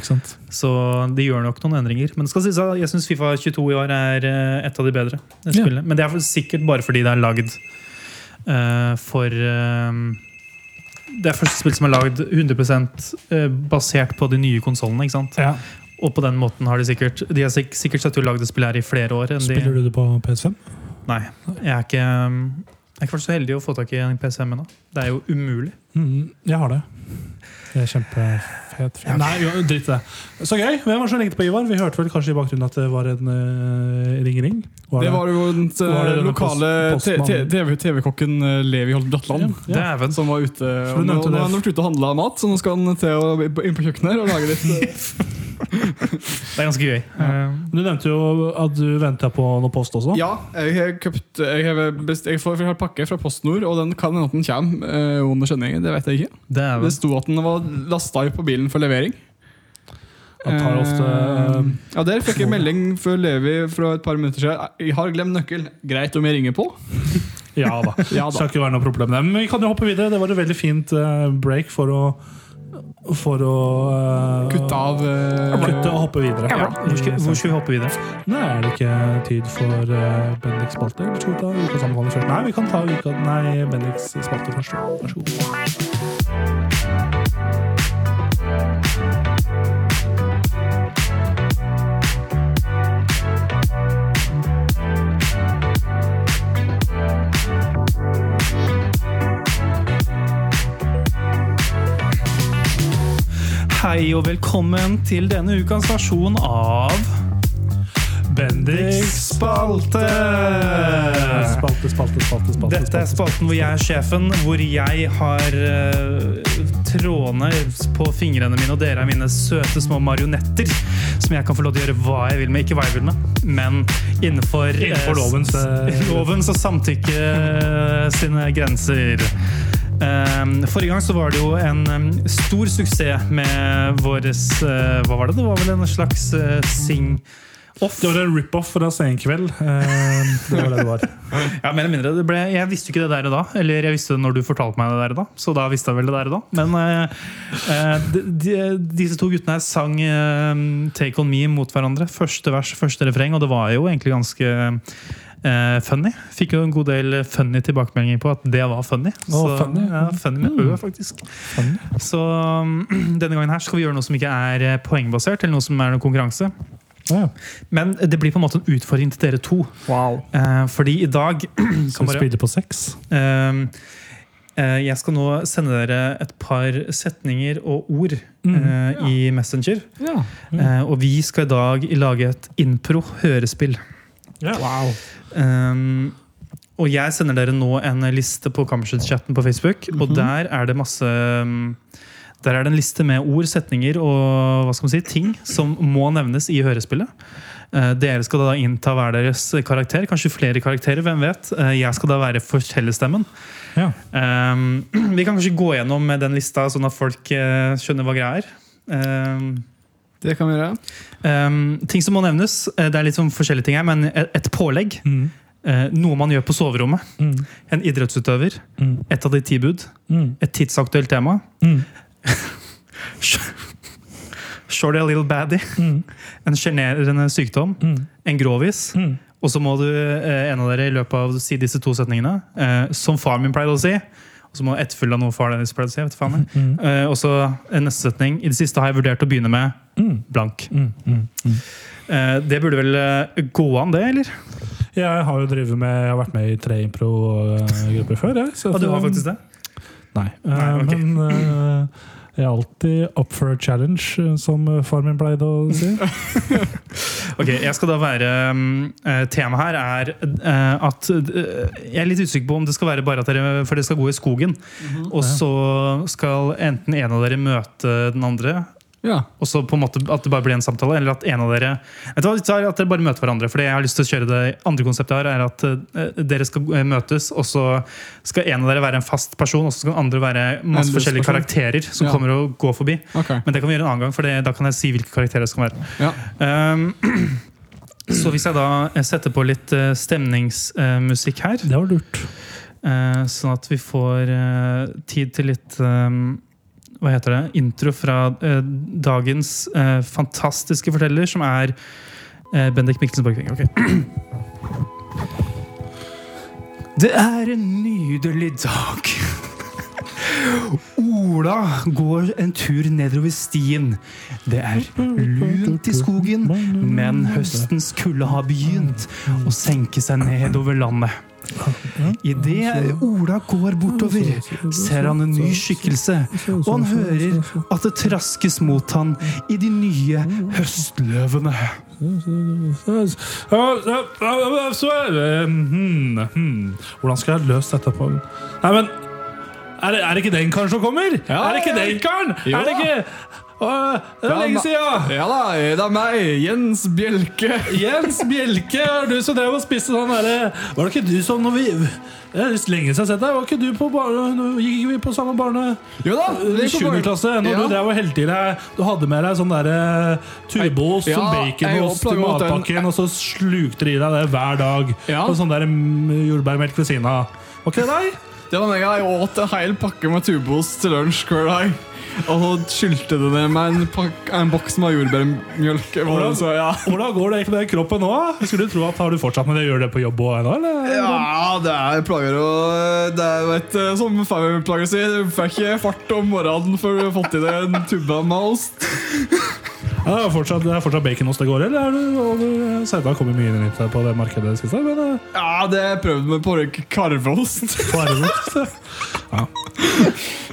Så de gjør nok noen endringer. Men det skal sies at jeg syns Fifa 22 i år er eh, et av de bedre. Ja. Men det er sikkert bare fordi det er lagd uh, for uh, Det er første spill som er lagd 100 eh, basert på de nye konsollene. Ja. Og på den måten har de sikkert De har sik sikkert sett og lagd det spillet her i flere år. Enn Spiller de, du det på PS5? nei, jeg er ikke um, Jeg er ikke vært så heldig å få tak i en PC ennå. Det er jo umulig. Mm, jeg har det. Det er kjempefet. fyr. Nei, jo, dritt det. Så gøy. Hvem var det som ringte på Ivar? Vi hørte vel kanskje i bakgrunnen at det var en uh, ring-ring? Det var jo den eh, lokale TV-kokken eh, Levi Holt Bratland. Som var ute og nå, nå har han vært ute og handla mat, så nå skal han til å, inn på kjøkkenet her og lage litt eh, Det er ganske gøy. Ja. Du nevnte jo at du venta på noe post også. Ja, jeg har kjøpt Jeg har, best, jeg får, jeg har pakke fra PostNord, og den kan hende den kommer eh, under sendingen. Det vet jeg ikke. det Det sto at den var lasta på bilen for levering. Tar ofte Eh, eh, ja, Der fikk jeg melding før Levi fra et par minutter siden. Jeg har glemt nøkkel. Greit om jeg ringer på? Ja da. Ja da. Skal ikke være noe problem. Men vi kan jo hoppe videre. Det var et veldig fint eh, break for å For å uh, Kutte av uh, Kutte og hoppe videre. Ja, hvor, skal, hvor skal vi hoppe videre? Nei, er det ikke tid for uh, Bendiks spalte? Eller skal vi ta ukas anbefaling først? Nei, vi kan ta uka, nei, Bendiks spalte først. Vær så god. Hei og velkommen til denne ukas versjon av Bendiks spalte! Spalte, spalte, spalte. spalte Dette er spalten hvor jeg er sjefen, hvor jeg har uh, trådene på fingrene mine, og dere er mine søte små marionetter som jeg kan få lov til å gjøre hva jeg vil med. Ikke hva jeg vil med, men innenfor, eh, Innenfor lovens, uh, lovens og samtykke eh, sine grenser. Um, forrige gang så var det jo en stor suksess med våres uh, Hva var det? Det var vel en slags uh, sing-off? Det var en rip-off fra Senkveld. Eh, det var det det var. Ja, mer eller mindre. Det ble, jeg visste jo ikke det der og da. Eller jeg visste det når du fortalte meg det der og da. Så da visste jeg vel det der og da. Men eh, eh, de, de, disse to guttene her sang eh, Take On Me mot hverandre. Første vers, første refreng. Og det var jo egentlig ganske eh, funny. Fikk jo en god del funny tilbakemeldinger på at det var funny. Å, funny. Ja, funny med ø, faktisk. Så um, denne gangen her skal vi gjøre noe som ikke er eh, poengbasert, eller noe som er noe konkurranse. Ja. Men det blir på en måte en utfordring til dere to. Eh, fordi i dag Skal kan vi spille på sex? Ehm, eh, jeg skal nå sende dere et par setninger og ord eh, i Messenger. Ja. Eh, og vi skal i dag lage et impro-hørespill. Wow. Um, og jeg sender dere nå en liste på Kammerset-chatten på Facebook. Og der er det masse um, Der er det en liste med ord, setninger og hva skal man si, ting som må nevnes i hørespillet. Uh, dere skal da innta hver deres karakter, kanskje flere karakterer. hvem vet. uh, jeg skal da være fortellerstemmen. Ja. Um, vi kan kanskje gå gjennom den lista, sånn at folk uh, skjønner hva greia er. Um, Det kan vi gjøre. um, ting som må nevnes, eh, det er litt sånn forskjellige ting her, men et, pålegg. Mm. Uh, noe man gjør på soverommet. Mm. En idrettsutøver. Mm. Et av de ti bud. Mm. Et tidsaktuelt tema. Mm. Shorty a little baddie. Mm. En sjenerende sykdom. Mm. En grovis. Mm. Og så må du, eh, en av dere i løpet av si disse to setningene, uh, som far min pleide å si. Og så må etterfølge av noe far Dennis pleide å si. vet du faen. Mm. uh, og så en neste setning. I det siste har jeg vurdert å begynne med Mm. blank. Mm. Eh, det burde vel uh, gå an, det, eller? Jeg har jo drevet med Jeg har vært med i tre impro-grupper før. Jeg, så Ja, du har faktisk det? Nei. Nei, okay. Men jeg er alltid up for a challenge, eh, som far min pleide å si. Ok, jeg skal da være um, eh, Temaet her er eh, at eh, Jeg er litt usikker på om det skal være bare at dere For dere skal gå i skogen. Og så skal enten en av dere møte den andre. Ja. Og så på en måte at det bare blir en samtale. Eller at en av dere Vet du hva, At dere bare møter hverandre. For jeg har lyst til å kjøre det andre konseptet her er at eh, dere skal eh, møtes, og så skal en av dere være en fast person, og så skal den andre være masse forskjellige person. karakterer som Ja. kommer og går forbi. Okay. Men det kan vi gjøre en annen gang, for det, da kan jeg si hvilke karakterer det skal være. Ja. Um, så hvis jeg da setter på litt eh, stemningsmusikk her, Det var lurt. Uh, sånn at vi får uh, tid til litt um, hva heter det? Intro fra eh, dagens eh, fantastiske forteller, som er eh, Bendik Mikkelsen Borchgrevink. Okay. Det er en nydelig dag. Ola går en tur nedover stien. Det er lunt i skogen, men høstens kulde har begynt å senke seg nedover landet. Idet Ola går bortover, ser han en ny skikkelse, og han hører at det traskes mot han i de nye høstløvene. Hmm, hmm. Hvordan skal jeg løse dette på Nei, men er det, er det ikke den karen som kommer? Ja, er det ikke den karen? Er det ikke Åh, Det er lenge siden! Ja da, det er meg, Jens Bjelke. Jens Bjelke, er du som drev og spiste sånn derre Var det ikke du som når vi Det er lenge siden jeg har sett deg. Var ikke du på barne... Gikk vi på samme barne... Jo da, I det er 7. på- klasse, når Ja. du drev og helte i deg Du hadde med deg sånn derre turbos Ja, som jeg baconost den- matpakken, og så slukte du i deg det hver dag. Ja. Og sånn der mm, jordbærmelk ved siden av. Var ikke det deg? Det var meg, jeg åt en hel pakke med tubeost til lunsj hver dag. Og så skylte det ned med en, pak en boks med jordbærmjølk. Hvordan- Så, ja. Hvordan går det egentlig med kroppen nå? Skulle du tro at Har du fortsatt med det? Gjør det på jobb òg ennå? ja, det er plager og Det er jo et eh, som fauerplager sier. Du får ikke fart om morgenen før du har fått i deg en tubbe med ost. Ja, det, er fortsatt, det er fortsatt baconost det går, eller er du over har kommet mye nytt på det markedet siste? Men eh, Ja, det har jeg prøvd med på karveost. Kvarveost, ja.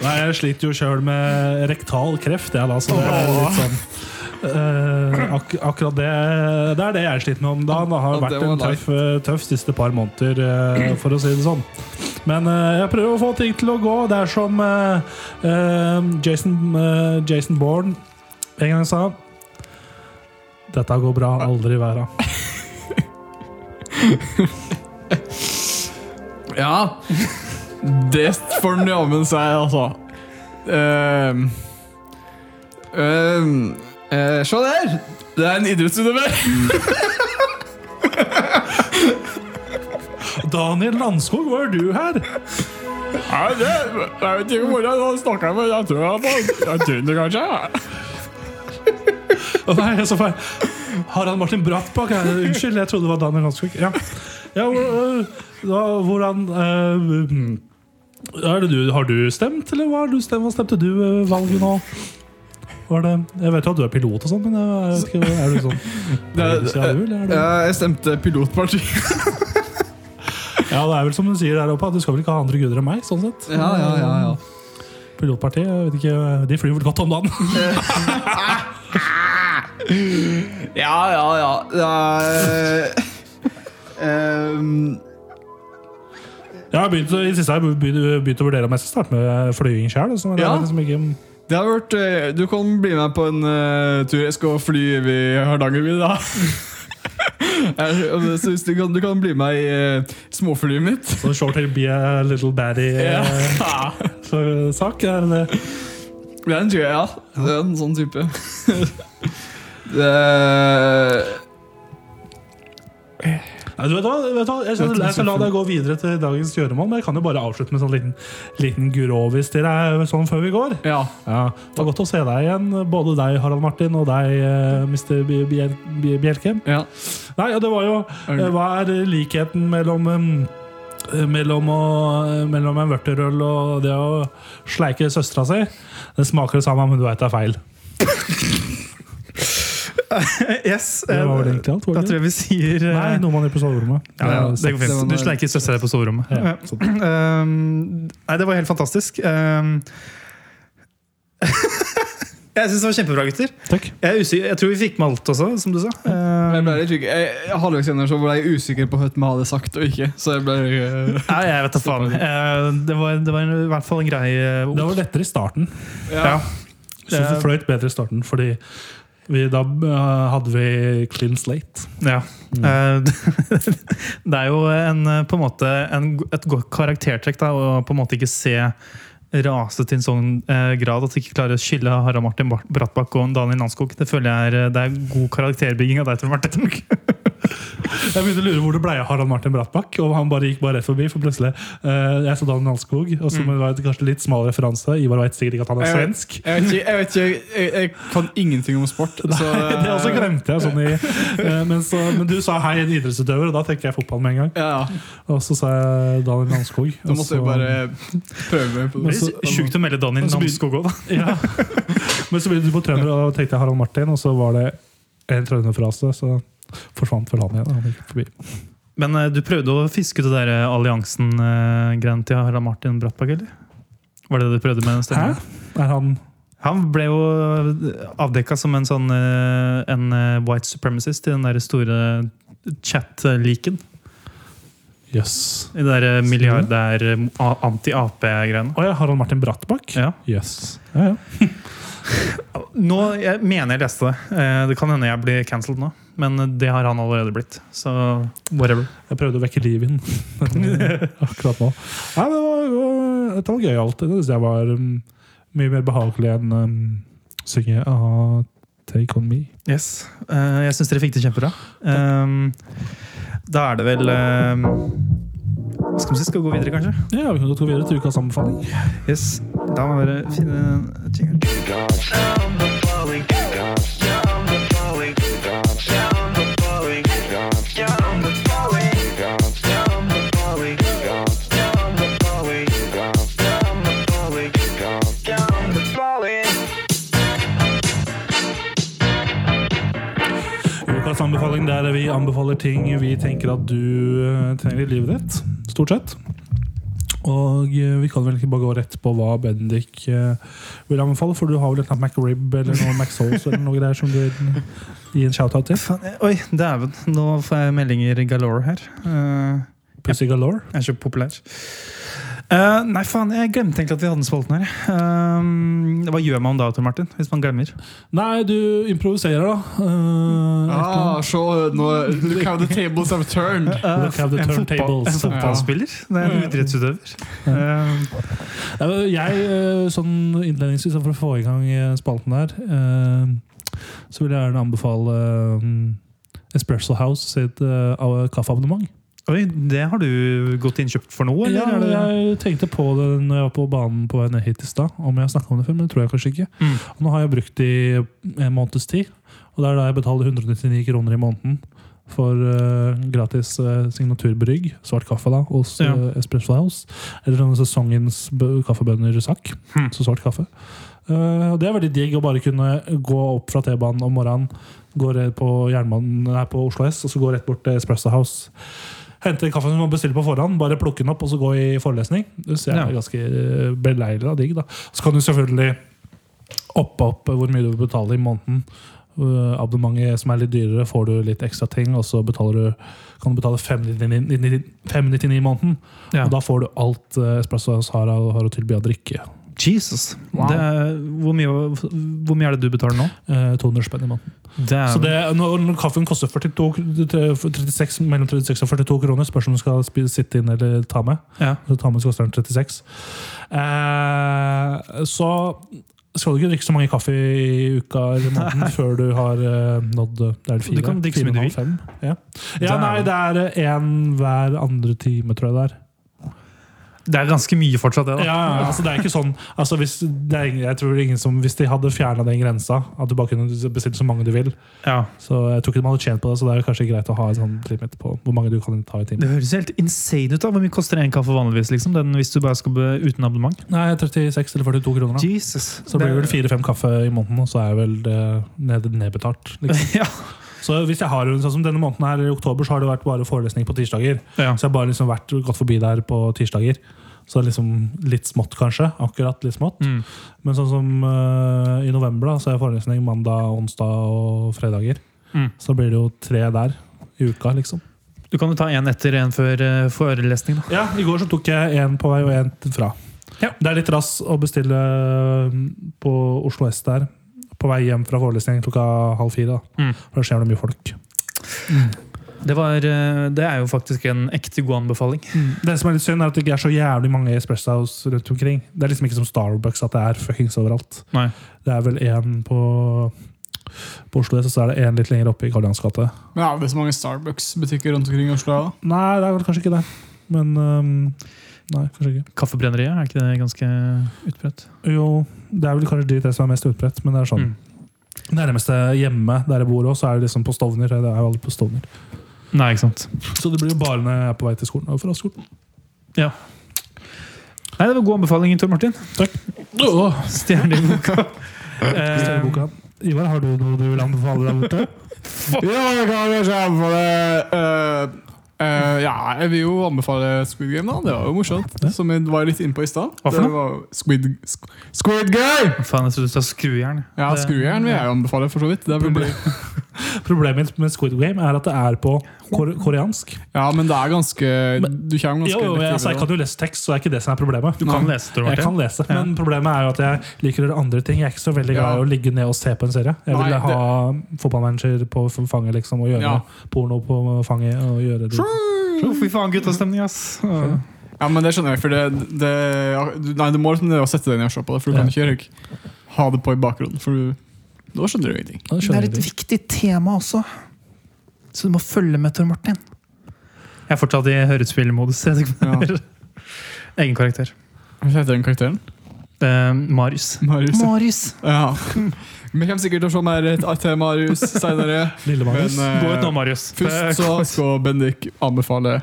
Nei, jeg sliter jo sjøl med rektal kreft, jeg, da, så det er litt sånn eh, ak akkurat det Det er det jeg sliter med om dagen. Det har Ja, det vært var en tøff, eh, tøff siste par måneder, eh, for å si det sånn. Men eh, jeg prøver å få ting til å gå. Det er som eh, eh, Jason, eh, Jason Bourne en gang sa Dette går bra, aldri i verden. Ja, det får den jammen seg, altså. Uh, uh, uh, se der! Det er en idrettsutøver. Daniel Landskog, hva er du her? Nei, det, jeg vet ikke hvor jeg snakker med. Jeg tror jeg er på jeg Tinder, kanskje. Feil. Harald Martin Brattbakk. eh, Unnskyld, jeg trodde det var Daniel Landskog. Ja. ja, hvor- da, hvordan det du, Har du stemt, eller hva, du stemt, hva stemte du øh, valget nå? Var det, jeg vet jo at du er pilot og sånn, men jeg vet ikke, er du sånn Det, Ja, du, er du- jeg stemte pilotparti. Ja, det er vel som du sier der oppe, at du skal vel ikke ha andre guder enn meg, sånn sett. Ja, ja, ja, ja. Pilotpartiet, jeg vet ikke, de flyr vel godt om dagen. Ja, ja, ja. Uh, Jeg har begynt, I siste har jeg begynt, begynt å vurdere om jeg skal starte med fløying sjøl. Sånn, Ja. liksom det har vært eh, Du kan bli med på en uh, tur. Jeg skal fly i Hardangervidda. Og så hvis du kan, du kan bli med i uh, småflyet mitt. sånn short hair be a little baddie-sak. Ja. er det Det er en tror jeg, ja. Det er en sånn type. det Nei, du vet hva, vet hva? Jeg, skal, jeg skal la deg gå videre til dagens gjøremål, men jeg kan jo bare avslutte med en sånn liten, liten grovis til deg sånn før vi går. Ja. Ja, Det var godt å se deg igjen, både deg, Harald Martin, og deg, eh, Mr. Bj- Bjel- Bj- Bjelke. ja. Nei, ja, det var jo eh, Hva er likheten mellom eh, mellom, å, mellom en vørterøl og det å sleike søstera si? Det smaker det samme, men du veit det er feil. Yes, Det var vel eh, egentlig alt? Da tror jeg vi sier eh, Nei, noe man gjør på soverommet. ja, ja, det går fint. Du sleiker søstera på soverommet. Ja, sånn. Um, nei, det var helt fantastisk. Um, jeg syns det var kjempebra, gutter. Takk. Jeg, er usikker, jeg tror vi fikk med alt også, som du sa. Jeg Um, ble litt usikker. Jeg- jeg- Halvveis gjennom så ble jeg usikker på hva vi hadde sagt og ikke. Så jeg ble uh, nei, jeg vet da faen. Uh, det, var, det var i hvert fall en grei uh, Det var lettere i starten. ja. ja. Så det fløyt bedre i starten, fordi vi, da eh, hadde vi clean slate. Ja. Eh, det er jo en, eh, på en måte en, et godt karaktertrekk da, å på en måte ikke se rase til en sånn eh, grad at de ikke klarer å skille Harald Martin Brattbakk og Daniel Nanskog. Det føler jeg er, eh, det er god karakterbygging av deg, Tor Martin. Jeg begynte å lure hvor det ble av Harald Martin Brattbakk. Og han bare gikk bare rett forbi, for plutselig eh, Jeg så Daniel Nanskog og så var det kanskje litt smal referanse. Ivar vet sikkert ikke at han er Jeg vet- svensk. Jeg vet ikke, jeg, vet ikke jeg, jeg kan ingenting om sport. Så, det også glemte jeg. sånn i eh, men, så, men du sa 'hei, en idrettsutøver', og da tenker jeg fotball med en gang. Ja, ja. Og så sa jeg Daniel Nanskog Da måtte jeg bare prøve på det det. Så- Sjukt å melde Daniel Og så blir- Nanskog òg, da. ja. Men så begynte du på trønder, og tenkte Harald Martin, og så var det en trønderfrase, så forsvant vel han igjen. Han gikk forbi. Men eh, du prøvde å fiske ut det der eh, alliansen-greiene til Harald Martin Brattbakk, eller? Var det det du prøvde med Hæ? Er han Han ble jo avdekka som en sånn eh, en eh, white supremacist i den der store chat-leaken. Jøss. I det der milliardær eh, anti-Ap-greiene. Å ja, Harald Martin Brattbakk? Ja. Yes. Ja, ja. Nå, Jeg mener jeg leste det. Eh, Det kan hende jeg blir cancelled nå, men det har han allerede blitt. Så whatever. Jeg prøvde å vekke liv i den akkurat nå. Nei, det var, det var, gøy alltid. Det syns jeg var um, mye mer behagelig enn um, synge ah, Take On Me. Yes. Uh, Jeg syns dere fikk det kjempebra. Um, Da er det vel um, skal vi si? Skal vi gå videre, kanskje? Ja, Vi kan godt gå videre til ukas anbefaling. Yes. Da må vi bare finne en jingle. Ukas anbefaling der vi anbefaler ting vi tenker at du eh, trenger i livet ditt. Stort sett. Og eh, vi kan vel ikke bare gå rett på hva Bendik eh, vil anbefale, for du har vel et eller annet McRib eller noe McSauce eller noe greier som du vil gi en shout-out til? Oi, dæven. Nå får jeg meldinger galore her. Uh, Pussy Galore. Jeg er så populær. Eh, nei, faen, jeg glemte egentlig at vi hadde den spalten her. Uh, hva gjør man da, Tor Martin, hvis man glemmer? Nei, du improviserer, da. Uh, Ah, se, nå, look how the tables have turned. Look how the en, fotball, turntables. en fotballspiller? Det er en idrettsutøver. Jeg, sånn innledningsvis for å få i gang spalten her, eh, så vil jeg gjerne anbefale Espresso House sitt kaffeabonnement. Oi, det har du gått innkjøpt for nå, eller? Ja, det, jeg tenkte på det når jeg var på banen på vei ned hit i stad. Om jeg snakka om det før, men det tror jeg kanskje ikke. Mm. Nå har jeg brukt det i en måneds tid. Og det er da jeg betaler 199 kroner i måneden for uh, gratis uh, signaturbrygg, svart kaffe, da, hos Ja. uh, Espresso House. Eller denne sesongens bø- kaffebønner-sak. Hmm. Så svart kaffe. Og det er veldig digg å bare kunne gå opp fra T-banen om morgenen, gå på, jernbanen, nei, på Oslo S, og så gå rett bort til Espresso House. Hente kaffe som man bestiller på forhånd, bare plukke den opp og så gå i forelesning. Det ser jeg Ja. ganske eh, beleilig og digg. da. Så kan du selvfølgelig oppe opp hvor mye du vil betale i måneden. Uh, abonnementet som er litt dyrere, får du litt ekstra ting, og så du, kan du betale 599 599 i måneden. Ja. Og da får du alt uh, Espresso har, har å tilby av drikke. Jesus. Wow. Er, hvor, mye, hvor mye er det du betaler nå? Eh, 200 spenn i måneden. Så det, når, når kaffen koster 42, 36, mellom 36 og 42 kroner, spørs om du skal sitte inn eller ta med. ja. Så ta med så koster den 36. Eh, så skal du ikke drikke så mange kaffe i uka eller måneden før du har eh, nådd det er fire, Du kan drikke så mye du fem. Ja. ja, nei, det er én hver andre time, tror jeg det er. Det er ganske mye fortsatt, det. Ja, da. ja, altså det er ikke sånn altså hvis, det er, ingen- jeg tror ingen som, hvis de hadde fjerna den grensa, at du bare kunne bestille så mange du vil Ja. Så jeg tror ikke de hadde tjent på det, så det er kanskje greit å ha en sånn limit på hvor mange du kan ta i timen. Det høres helt insane ut. da Hvor mye koster en kaffe vanligvis? liksom Den Hvis du bare skal be uten abonnement? Nei, 36 eller 42 kroner. da Jesus. Så det blir det vel fire-fem kaffe i måneden, og så er vel det ned, nedbetalt. Liksom. ja. Så hvis jeg har, sånn som denne måneden her, i oktober, så har det vært bare forelesning på tirsdager. ja. Så jeg har bare liksom vært gått forbi der på tirsdager. Så liksom litt smått, kanskje. Akkurat litt smått. Mm. Men sånn som uh, i november, da, så er jeg forelesning mandag, onsdag og fredager. Mm. Så blir det jo tre der i uka, liksom. Du kan jo ta en etter en før uh, forelesning. da Ja, I går så tok jeg én på vei og én fra. Ja. Det er litt rass å bestille mm, på Oslo S der. På vei hjem fra forelesning klokka halv fire. da. Mm. For da skjer det mye folk. Det, var, eh, det er jo faktisk en ekte god anbefaling. Det som er litt synd, er at det ikke er så jævlig mange Espresso House rundt omkring. Det er liksom ikke som Starbucks at det er fuckings overalt. Nei. Det er vel én på, på Oslo S, så er det én litt lenger oppe i Karl Johans gate. Men ja, det er så mange Starbucks-butikker rundt omkring i Oslo. da. Nei, det er kanskje ikke det. Men øhm, Nei, kanskje ikke. Kaffebrenneriet, er ikke det ganske utbredt? Jo, det er vel kanskje de tre som er mest utbredt, men det er sånn Mm. Nærmeste hjemme der jeg bor så er det liksom på Stovner. Det er jo alle på Stovner. Nei, ikke sant. Så det blir jo bare når jeg er på vei til skolen og fra skolen. Ja. Nei, Det var god anbefaling, Tor Martin. Takk. Stjerne i boka. Stjerneboka. Ivar, har du noe du vil anbefale der borte? Ja, jeg kan kanskje anbefale uh, uh, Ja, jeg vil jo anbefale Squid Game, da. Det var jo morsomt. Som jeg var litt inne på i stad. Hva Squid, Squid Game! Faen, jeg trodde du sa skrujern. Ja, Skrujern vil jeg jo anbefale, for så vidt. Det er Problemet mitt med Squid Game er at det er på koreansk. ja, men det er ganske Du kommer ganske Jo, jo, jeg, altså, jeg kan jo lese tekst, så er ikke det som er problemet. Du kan lese, tror Jeg jeg. kan lese, men problemet er jo at jeg liker å gjøre andre ting. Jeg er ikke så veldig glad i Ja. å ligge ned og se på en serie. Jeg vil Nei, ha fotballmanager på fanget liksom, og gjøre Ja. porno på fanget. og gjøre det. Fy faen, guttastemning, ass. Ja, men det skjønner jeg, for det, det Nei, du må liksom sette deg ned og se på det, for du kan ikke ha det på i bakgrunnen. For du, da skjønner du ingenting. Det er et viktig tema også. Så du må følge med, Tor Martin. Jeg er fortsatt i hørespillmodus. gjør. Egen karakter. Hva heter den karakteren? Eh, Marius. Marius. Marius! Ja. Vi kommer sikkert til å se mer til Marius senere. Lille Marius. Men, eh, Gå ut nå, Marius. Først så skal Bendik anbefale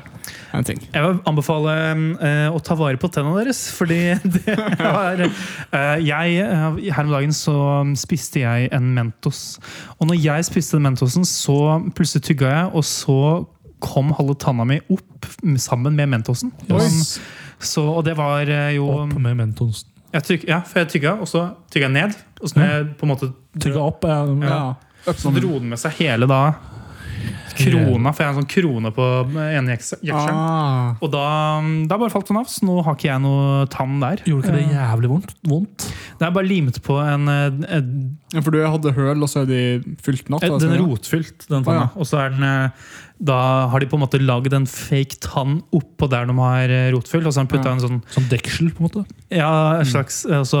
en ting. Jeg vil anbefale uh, å ta vare på tennene deres, fordi det er uh, jeg, eh, Her om dagen så spiste jeg en Mentos. Og når jeg spiste den Mentosen, så plutselig tygga jeg, og så kom halve tanna mi opp sammen med Mentosen. Yes. Så, og det var eh, jo Opp med Mentosen. tyk, Ja, for jeg tygga, og så tygga jeg ned. Og så når jeg på en måte Tygge opp. Ja. Ja. så dro den med seg hele da krona, for jeg har en sånn krone på ene jeks- jekselen. Ah. Og da, da bare falt den av, så nå har ikke jeg noe tann der. Gjorde ikke det jævlig vondt? vondt? Det er bare limt på en, eh, en, Ja, for du hadde høl, og så er de fylt natt? en Den er rotfylt, den tanna. Ah, ja. Og så er den eh, Da har de på en måte lagd en fake tann oppå der de har eh, rotfyll, og så har de putta Ja. en sånn Sånn deksel, på en måte? Ja, en slags altså,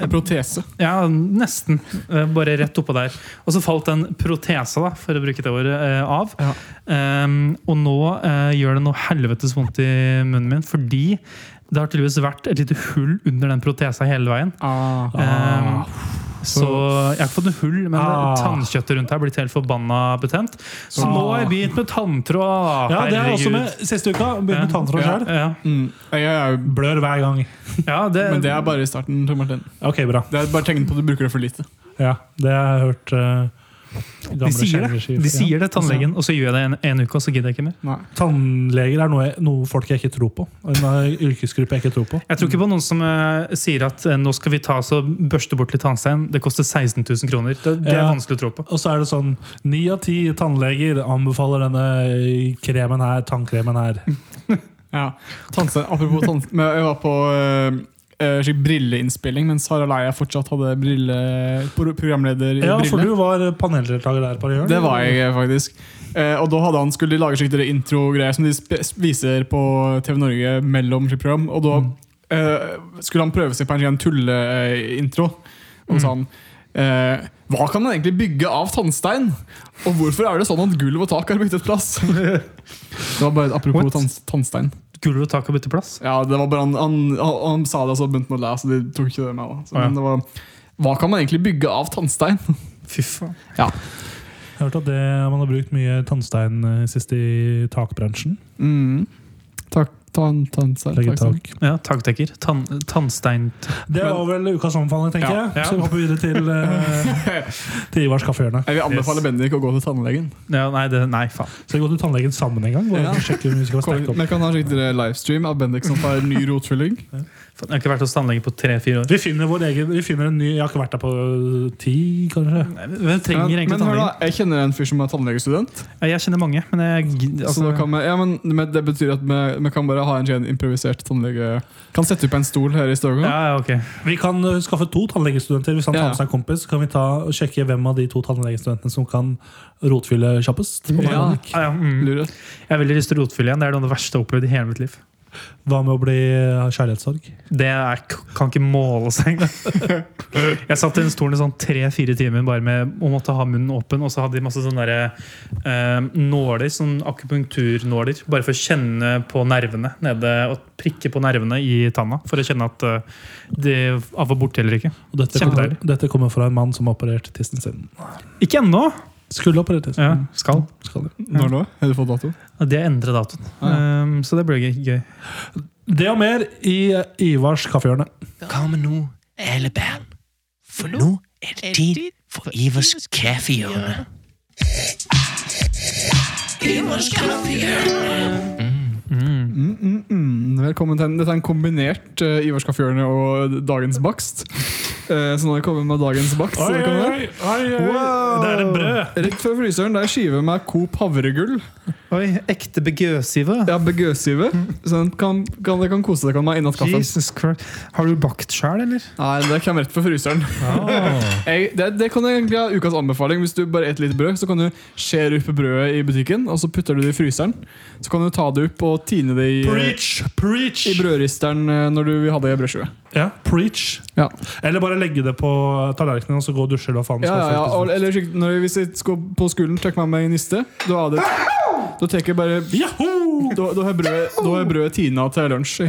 En protese. Ja, nesten. Eh, Bare rett oppå der. Og så falt en protese, da, for å bruke det ordet, eh, Ja. Um, og nå uh, gjør det noe helvetes vondt i munnen min, fordi det har tydeligvis vært et lite hull under den protesa hele veien. Ah. Um, så jeg har ikke fått noe hull, men Ah. tannkjøttet rundt her er blitt helt forbanna betent. Så Ah. nå har jeg begynt med tanntråd. Ja, det er også Herregud. med siste uka. Begynt med tanntråd Ja. sjøl. Ja, Mm. Jeg Blør hver gang. ja det, Men det er bare i starten. Tor Martin. Ok, bra. Det er bare tegn på at du bruker det for lite. Ja, det har jeg hørt. uh, de sier det, de sier det tannlegen, og så gjør jeg det en, en uke, og så gidder jeg ikke mer. Nei. Tannleger er noe, noe folk jeg ikke tror på. En uh, yrkesgruppe jeg ikke tror på. Jeg tror ikke på noen som uh, sier at uh, nå skal vi ta så børste bort litt tannstein. Det koster 16 000 kroner. Det, det er Ja. vanskelig å tro på. Og så er det sånn Ni av ti tannleger anbefaler denne kremen her, tannkremen her. Ja. Tannstein. Apropos tannstein. men Jeg var på uh, slik brilleinnspilling mens Harald Eia fortsatt hadde brille, programleder i Ja, for du var paneldeltaker der Par Det var jeg faktisk. Uh, og da hadde han skulle de lage skikkelig intro-greier som de viser på TV Norge mellom sitt program. Og da uh, skulle han prøve seg på en tulleintro. Og da sa han uh, Hva kan man egentlig bygge av tannstein? Og hvorfor er det sånn at gulv og tak har byttet plass? det var bare et apropos What? tann, tannstein. Gulv og tak har byttet plass. Ja, det var bare han, han, han, han sa det, og så begynte han å le, så de tok ikke det med. Da. Så, ah, ja. men det var, hva kan man egentlig bygge av tannstein? Fy faen. Ja. Jeg har hørt at det, man har brukt mye tannstein uh, sist i takbransjen. Mm. Takk, tann, tannstein. Legge sånn. tak. Ja, takdekker. Tann, tannstein. Det var vel ukas omfavning, tenker Ja, jeg. Så vi hopper videre til, uh, til Ivars kaffehjørne. Jeg vil anbefale Yes. Bendik å gå til tannlegen. Ja, nei, det, nei, faen. Skal vi gå til tannlegen sammen en gang? Ja. vi skal strekke opp. Vi kan ha skikkelig livestream av Bendik som tar ny rotfylling. Jeg har ikke vært hos tannlegen på tre-fire år. Vi finner, vår egen, vi finner en ny Jeg har ikke vært der på ti, kanskje. Nei, Hvem trenger Men, egentlig men hør da, jeg kjenner en fyr som er tannlegestudent. Ja, Jeg kjenner mange, men jeg altså, da kan vi, ja, men, Det betyr at vi, vi kan bare ha en improvisert tannlege Kan sette opp en stol her i stua. ja, okay. Vi kan uh, skaffe to tannlegestudenter. Hvis han tar med seg en kompis, kan vi ta og sjekke hvem av de to tannlegestudentene som kan rotfylle kjappest. Ja. Ja, ja, mm. Jeg har veldig lyst til å rotfylle igjen. Det er det verste jeg har opplevd i hele mitt liv. Hva med å bli uh, kjærlighetssorg? Det er, kan ikke måle seg engang. Jeg satt i den stolen i sånn tre-fire timer bare med å måtte ha munnen åpen. Og så hadde de masse sånne der, eh, nåler, sånn akupunkturnåler, bare for å kjenne på nervene nede og prikke på nervene i tanna. For å kjenne at uh, det var borte eller ikke. Og dette, dette kommer fra en mann som har operert tissen sin. Ikke ennå! Skulle opereres. Ja, skal. Skal det. Når nå? Har du fått dato? Det endrer endret datoen. Ah, ja. Um, så det blir gøy. Det og mer i Ivars kaffehjørne. Hva med nå, alle band? For nå er det tid for Ivars kaffehjørne. Mm, velkommen til en, Dette er en kombinert uh, Ivars kaffehjørne og dagens bakst. Eh, så nå har jeg kommet med dagens bakst. Oi, oi, oi, oi. Wow. Det er et brød. Rett fra fryseren. Det er skive med Coop havregull. Oi, ekte begøsive. Ja, begøsive. Så den kan, kan, det kan kose deg med innat kaffen. Jesus Christ. Har du bakt sjøl, eller? Nei, det kommer rett fra fryseren. Jeg, det, det kan egentlig ha ukas anbefaling. Hvis du bare et litt brød, så kan du skjære opp brødet i butikken, og så putter du det i fryseren. Så kan du ta det opp og tine det i, Preach, preach. i brødristeren eh, når du vil ha det i brødskive. Ja, preach. Ja. Eller bare legge det på tallerkenen og så gå og dusje. Faen Ja, ja, ja. Eller når, hvis jeg skal på skolen, trekker med meg i niste, da det Da tar jeg bare! Da, da har brødet, brødet tina til lunsj.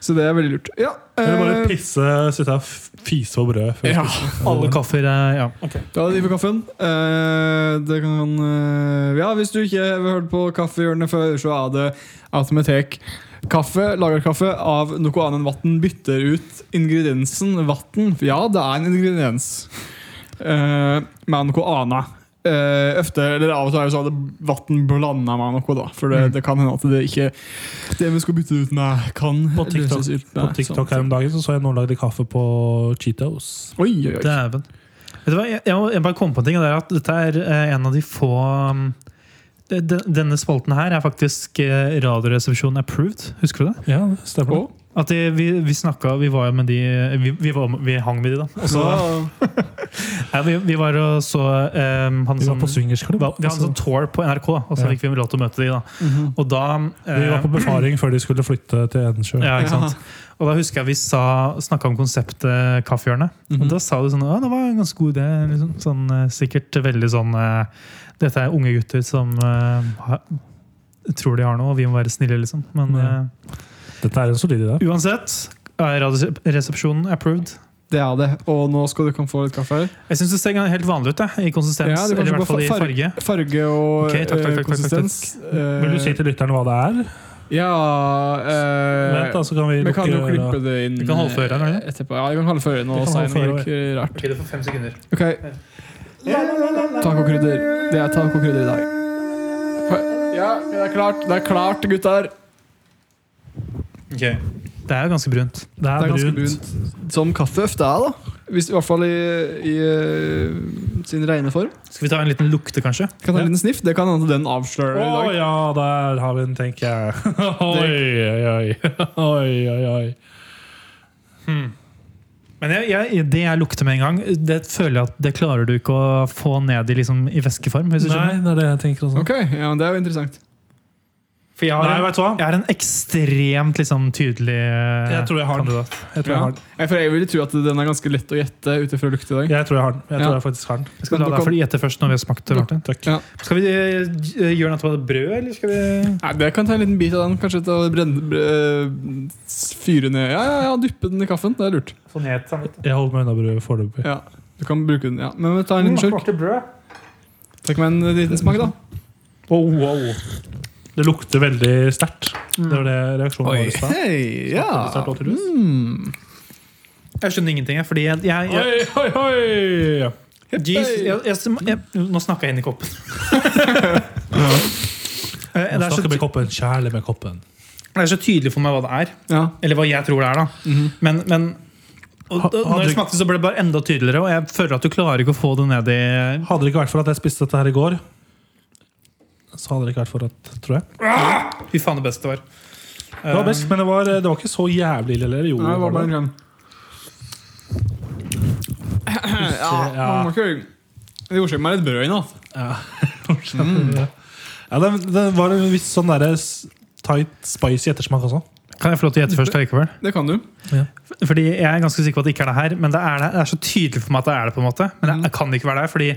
Så det er veldig lurt. Ja, Eller bare eh, pisse, sitte f- fise og brød. ja. Alle kaffer er ja. Da er det for kaffen. Eh, det kan eh, Ja, hvis du ikke har hørt på Kaffehjørnet før, så er det Automatek. Kaffe, lagerkaffe av noe annet enn vann bytter ut ingrediensen vann. Ja, det er en ingrediens. Eh, med noe annet. Uh, ofte, eller Av og til er det sånn at vann blanda meg noe, da. For det, det kan hende at det ikke Det vi skal bytte ut med, kan På TikTok, løses ut på TikTok sånn. her om dagen så, så jeg noen lagde kaffe på Cheetos. Oi, oi, oi. Dæven. Vet du hva, jeg, jeg, bare kom på en ting. det er at Dette er eh, en av de få de- Denne spalten her er faktisk eh, Radioresepsjonen approved. Husker du det? Ja, det stemmer. Å, At det, vi, vi snakka Vi var jo med de Vi, vi, var, vi hang med de, da. Og så, ja, vi, vi var og så um, han Vi var sånn, på swingersklubb. vi hadde en sånn tour på NRK, da, og så Ja. fikk vi lov til å møte de. da Mhm. Og da eh, Vi var på befaring før de skulle flytte til Edensjø. Ja, ikke sant? Og da husker jeg vi snakka om konseptet Kaffehjørnet. Og Mhm. da sa du sånn Ja, det var en ganske god idé. Liksom. Sånn, eh, sikkert veldig sånn eh, Dette er unge gutter som uh, tror de har noe, og vi må være snille, liksom. Men Ja. eh, Dette er en solid idé. uansett er Radioresepsjonen approved. Det er det. Og nå skal du kan få litt kaffe. Jeg syns det ser helt vanlig ut, jeg, i konsistens. Ja, er eller i hvert fall i farge. Farge og okay, takk, takk, eh, takk, takk, konsistens. Eh, Vil du si til lytteren hva det er? Ja øh, Vent, da, så kan vi Vi kan jo lukke klippe det inn Vi kan holde for øret, kan eh, etterpå. Ja, vi kan holde for ørene og kan si noe ikke rart. Ok, du får fem sekunder. Ok. Tacokrydder. Det er tacokrydder i dag. Ja, det er klart, det er klart, gutter. Ok. Det er jo ganske brunt. Det Det er er ganske brunt. brunt. Som kaffeøft er, da. Hvis, I hvert fall i, i eh, sin rene form. Skal vi ta en liten lukte, kanskje? Kan ta Ja. en liten sniff. Det kan hende den avslører i Å ja, der har vi den, tenker jeg. Oi, oi, oi. oi, oi, oi. Men jeg, jeg, det jeg lukter med en gang, det føler jeg at det klarer du ikke å få ned i, liksom, i væskeform. Hvis du Nei, skjønner. det er det jeg tenker også. Ok, ja, Det er jo interessant. For jeg Nei, har, en, vet jeg har en ekstremt liksom, tydelig eh, Jeg tror jeg har den. kandidat. Jeg tror jeg har den. Ja. Jeg, for jeg vil tro at den er ganske lett å gjette ut ifra lukt i dag. Jeg tror jeg har den. Jeg Ja. jeg faktisk har den. Jeg skal la deg kan- gjette først når vi har smakt det. Martin. Takk. Ja. Skal vi eh, gjøre noe med brød, eller skal vi Nei, det kan ta en liten bit av den. Kanskje ta og brenne, fyre ned Ja, ja, ja, dyppe den i kaffen. Det er lurt. Sånn het. Jeg holder meg unna brødet foreløpig. Ja, Du kan bruke den. ja Men ta en liten slurk. brød. Takk med en liten smak, da. Oh, wow. Det lukter veldig sterkt. Det var det reaksjonen var i stad. hei, ja. Sterkt. Mm. Jeg skjønner ingenting, jeg. Fordi jeg, jeg, jeg, Oi, oi, oi! Jeez, jeg, jeg, jeg, Nå snakka jeg inn i koppen. Eh, det, Nå er så, med koppen. Kjærlig med koppen. det er så tydelig for meg hva det er. Ja. Eller hva jeg tror det er, da. Mhm. Men, men og, Ha- og, hadde når det smakte, så ble det bare enda tydeligere. Og jeg føler at du klarer ikke å få det ned i Hadde det ikke vært for at jeg spiste dette her i går, så hadde det ikke vært for at Tror jeg. Fy faen, det beste var. Det var best, men det var, det var ikke så jævlig ille. Eller? Jo, Nei, det var bare en gang. Ja, Ja. man må ikke Det gjorde seg med litt brød i natt. Ja, det, det var en viss sånn derre tight, spicy ettersmak også. Kan jeg få lov til å gjette først? allikevel? Det kan du. Fordi Jeg er ganske sikker på at det ikke er det her, men det er, det. det er så tydelig for meg at det er det. på en måte Men det kan ikke være det, fordi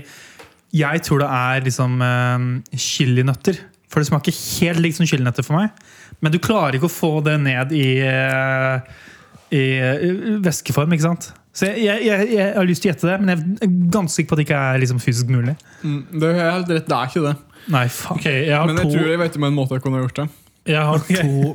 jeg tror det er liksom uh, chilinøtter. For det smaker helt likt som chilinøtter for meg. Men du klarer ikke å få det ned i, uh, i uh, væskeform. ikke sant? Så jeg, jeg, jeg, jeg har lyst til å gjette det, men jeg er ganske sikker på at det ikke er liksom fysisk mulig. Mm, det er helt rett, det er ikke det. Nei, faen. Okay, jeg har Men jeg to, tror jeg vet om en måte jeg kunne gjort det. jeg har to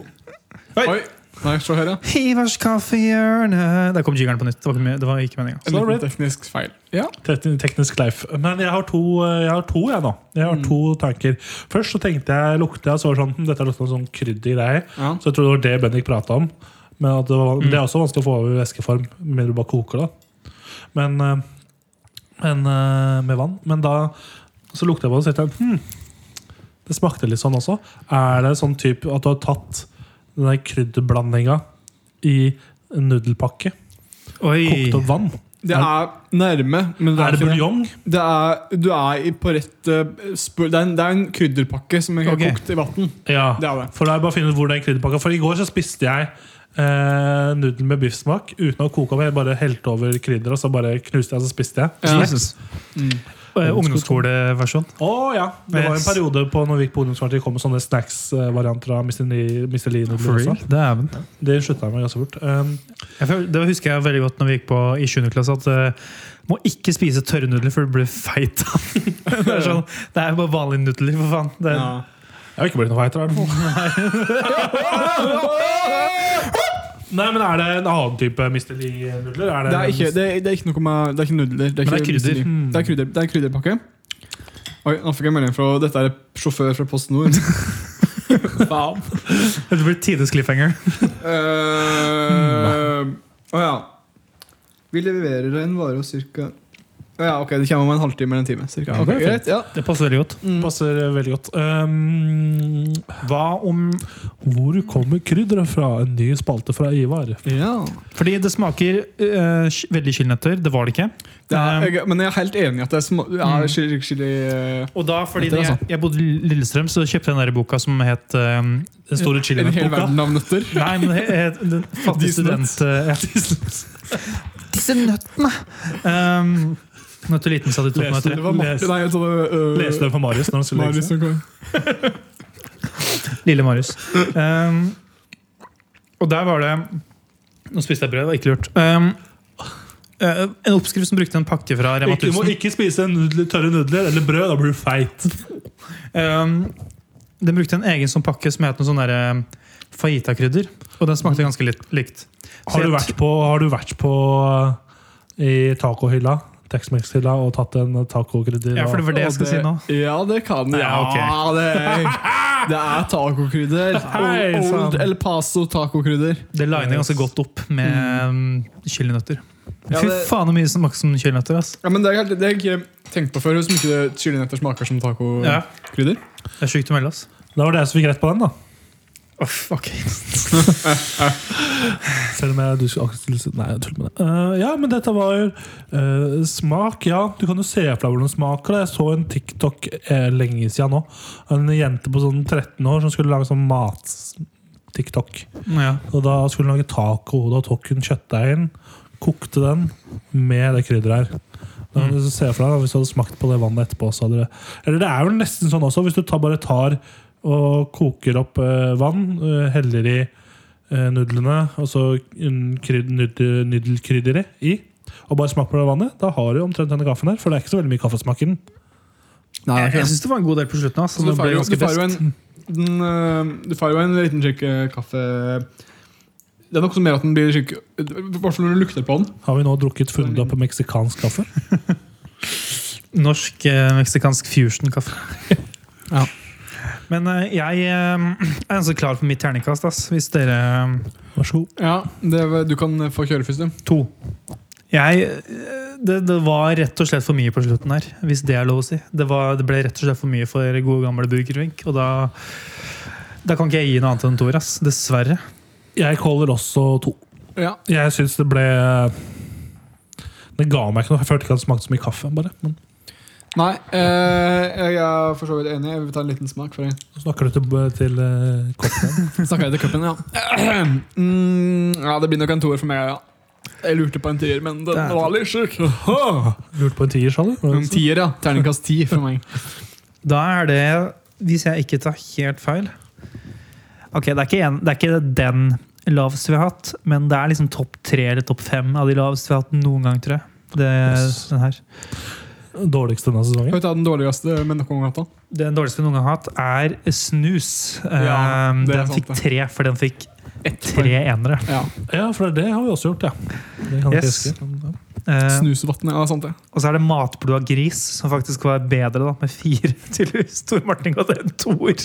Oi! Nei, se her, ja. Ivars kaffehjørne Der kom jingeren på nytt. Det var ikke, det var ikke meninga. En Sorry. liten teknisk feil. Ja. Tek- Teknisk leif. Men jeg har to, jeg har to, jeg, nå. Jeg har to tanker. Først så tenkte jeg lukte jeg så var det sånn, hm, Dette er noe sånn kryddergreier. Ja. Så jeg tror det var det Bendik prata om. Men at det, var, det er også vanskelig å få over i væskeform med du bare koker det. Men, eh, men eh, med vann. Men da så lukta jeg på det og tenkte jeg, hm, det smakte litt sånn også. Er det sånn type at du har tatt den der krydderblandinga i en nudelpakke? Oi! Kokt opp vann? Det er nærme, men det er, Er det buljong? det er, du er på rett spør. Det er en, det er en krydderpakke som er okay. kokt i vann. Ja. Det er det. For da er bare å finne ut hvor den krydderpakka For i går så spiste jeg eh, nudel med biffsmak uten å koke opp. Jeg bare helte over krydder, og så bare knuste jeg, og så spiste jeg. Ja. Jesus. Eh, Ungdomsskoleversjon. Å ja! Det var en periode på når vi gikk på ungdomsskolen at det kom med sånne snacks-varianter av Mr. Lee- Mr. Lee-nudler også. Dæven. Det slutta jeg med ganske fort. Um, Jeg føler- Det husker jeg veldig godt når vi gikk på i 7. klasse. At uh, må ikke spise tørre nudler, for du blir feit. det, er sånn, det er bare vanlige nudler, for faen. Det er, Ja. jeg har ikke blitt noe feitere, i hvert fall. Nei, men Er det en annen type Mr. Lee-nudler? Er Det er ikke, det er, det er ikke noe med Det er ikke nudler. Det er, Men det er krydder. Mm. Det er krydder. Det er krydderpakke. Oi, nå fikk jeg melding fra Dette er sjåfør fra Post Nord. Faen. det blir tidenes cliffhanger. Eh, Å ja. Vi leverer en vare cirka Å ja, ok, Det kommer om en halvtime eller en time. Cirka. Ja, det greit, ja. Det passer veldig godt. Passer veldig godt. Um, Hva om hvor kommer krydderet fra? En ny spalte fra Ivar. ja. Fordi det smaker uh, veldig chilinøtter. Det var det ikke. Det er, Um, jeg, men jeg er helt enig i at det er ja, Mm. chili, chili eh, og da, fordi nøtter, er jeg, jeg bodde i Lillestrøm, så kjøpte jeg den der boka som het uh, Den store En hel verden av nøtter. Nei, men det het den fattige student... eh, ja. Disse nøttene! Um, Nøtteliten sa de tok nøtter Leste tre. Det var Martin, Les- nei, jeg tror det var, øh, Leste den for Marius når han skulle lese legge seg. Lille Marius. Um, og der var det Nå spiste jeg brød, det var ikke lurt. Um, eh, en oppskrift som brukte en pakke fra Rema Ikke, du må ikke spise nudler, tørre nudler eller brød, da blir du feit. Um, den brukte en egen sånn pakke som het noe sånn derre fajita-krydder. Og den smakte ganske litt likt. Har du vært på, har du vært på uh, i tacohylla, Tex-Mex-hylla, og tatt en tacokrydder? Ja, for det var det jeg skulle si nå. Ja, det kan jeg. Ja, okay. det det er tacokrydder. Old, El Paso tacokrydder. Det liner ganske godt opp med mm. kyllingnøtter. Ja, Fy faen så mye som smaker som kyllingnøtter. ass. Ja, men det har jeg, det har jeg ikke tenkt på før. Hvor mye kyllingnøtter smaker som Ja. Det er sjukt å melde. ass. Da var det jeg som fikk rett på den, da. Ok. Selv om jeg du skulle akkurat stille Nei, jeg tuller med det. Uh, ja, men dette var eh, smak. Ja, du kan jo se for deg hvordan det smaker. Jeg så en TikTok eh, lenge siden nå. En jente på sånn 13 år som skulle lage sånn mat-TikTok. Ja. Og da skulle hun lage taco. Da tok hun kjøttdeigen, kokte den med det krydderet her. Da kan du se for deg Hvis du hadde smakt på det vannet etterpå så hadde det, Eller det er jo nesten sånn også, hvis du tar, bare tar og koker opp eh, vann, eh, heller i eh, nudlene, og så kryd, nudelkrydderet i, og bare smak på det vannet, da har du omtrent denne kaffen her. For det er ikke så veldig mye kaffesmak i den. Nei, Jeg, jeg syns det var en god del på slutten. Altså. Du får jo, du får jo en, den, du får jo en liten slik øh, kaffe Det er noe som gjør at den blir slik Hvorfor hvert når du lukter på den. Har vi nå drukket funda på meksikansk kaffe? Norsk eh, meksikansk fusion-kaffe. Ja. Men eh, jeg eh, er ganske klar for mitt terningkast. Ass, hvis dere eh, Vær så god. Ja, det, Du kan få kjøre først. du. To. Jeg, det, det var rett og slett for mye på slutten her, hvis det er lov å si. Det, var, det ble rett og slett for mye for gode gamle Burgervink. Og da, da kan ikke jeg gi noe annet enn toer. ass, Dessverre. Jeg caller også to. Ja. Jeg syns det ble Det ga meg ikke noe. Jeg følte ikke at det smakte så mye kaffe. bare Men Nei, øh, jeg er for så vidt enig. Jeg vil ta en liten smak. for deg. snakker du til, til uh, koppen. Snakker jeg til cupen, ja. Mm, ja, det blir nok en toer for meg, ja. Jeg lurte på en tier, men den Det er- var litt sjuk. Lurte på en tier, sa du? Var det En sånn? tier, ja. Terningkast ti for meg. Da er det, hvis jeg ikke tar helt feil Ok, det er ikke, en, det er ikke den laveste vi har hatt, men det er liksom topp tre eller topp fem av de laveste vi har hatt noen gang, tror jeg. Det, Yes. den her. Dårligste denne sesongen? Vet du, den dårligste med noen gang? da? Den dårligste noen gang hatt, er snus. Ja, det er den sant, fikk tre, for den fikk tre enere. Ja. Ja, for det har vi også gjort, ja. Det kan Yes. ikke huske. Eh, Snusvann, ja, sant det. og så er det matblod av gris, som faktisk var bedre, da, med fire til Tor Martin ga det en toer.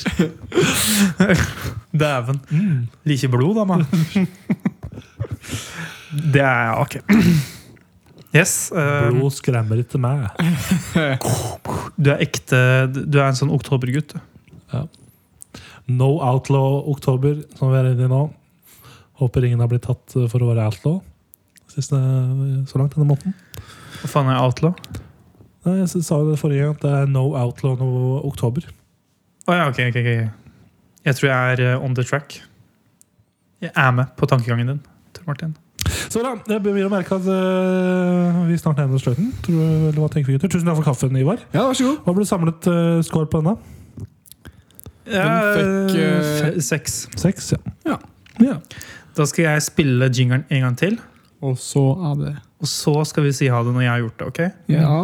Dæven. Mm. Like blod, da, mann. Det er ok. Yes. Um, Blod skremmer ikke meg. du er ekte Du er en sånn oktobergutt. Ja. No Outlaw Oktober, som vi er inne i nå. Håper ingen har blitt tatt for å være outlaw siste, så langt denne måneden. Hva faen er outlaw? Nei, jeg sa jo det forrige gang, at det er no outlaw no oktober. Å ja, ok, ok, ok. Jeg tror jeg er eh, on the track. Jeg er med på tankegangen din, Tor Martin. Så da, Det begynner å merke at uh, vi snart nærmer oss slutten. Tror du- eller hva tenker vi, gutter? Tusen takk for kaffen, Ivar. Ja, vær så god. Hva ble samlet uh, score på denne? fikk, uh, Seks. Seks, ja. Ja. ja. Da skal jeg spille jingeren en gang til. Og så er det Og så skal vi si ha det når jeg har gjort det. ok? Ja.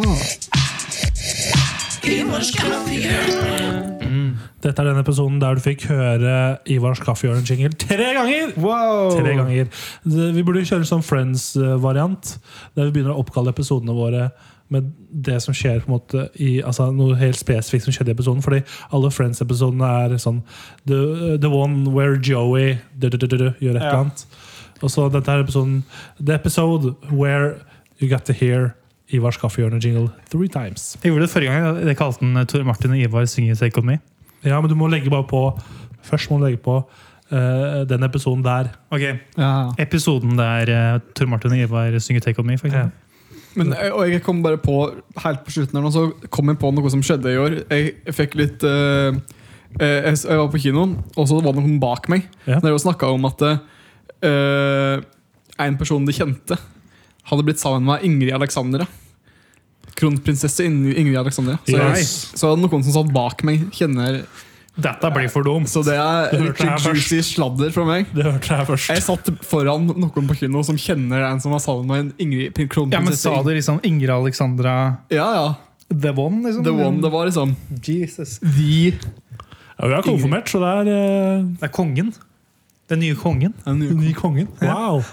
Dette er den episoden der du fikk høre Ivars kaffehjørne-jingle tre ganger! Tre ganger. Vi burde kjøre en sånn Friends-variant, der vi begynner å oppkalle episodene våre med det som skjer på en måte i, altså noe helt spesifikt som skjedde i episoden. Fordi alle Friends-episodene er sånn the, the one where Joey du, du, du, du, du, gjør et eller annet. Og så dette er episoden The episode where you got to hear Ivars kaffehjørne-jingle three times. Jeg gjorde det forrige gang. Jeg kalte den eh, Tor Martin og Ivar synger 'Take On Me'. Ja, men du må legge bare på Først må du legge på eh, den episoden der. Ok, ja. Episoden der eh, Tor Martin og Ivar synger 'Take On Me'. For eksempel. Men, eh, og jeg kom bare på helt på slutten her nå, så kom jeg på noe som skjedde i år. Jeg, jeg fikk litt eh, eh, jeg, jeg var på kinoen, og så var det noen bak meg. Ja. Der de snakka om at eh, en person de kjente, hadde blitt sammen med Ingrid Alexandra. Kronprinsesse Ingrid Alexandra. Så, jeg, Yes. så noen som satt bak meg, kjenner Dette blir for dumt. Så det er litt juicy sladder fra meg. Det hørte jeg først. Jeg satt foran noen på kino som kjenner en som var sammen med en Ingrid Ja, men. Sa du liksom Ingrid Alexandra Ja, ja. The One? liksom? The One. Det var liksom Jesus. the Ja, vi har konfirmert, så det er uh... Det er kongen. Den nye kongen. en den nye kongen. Wow!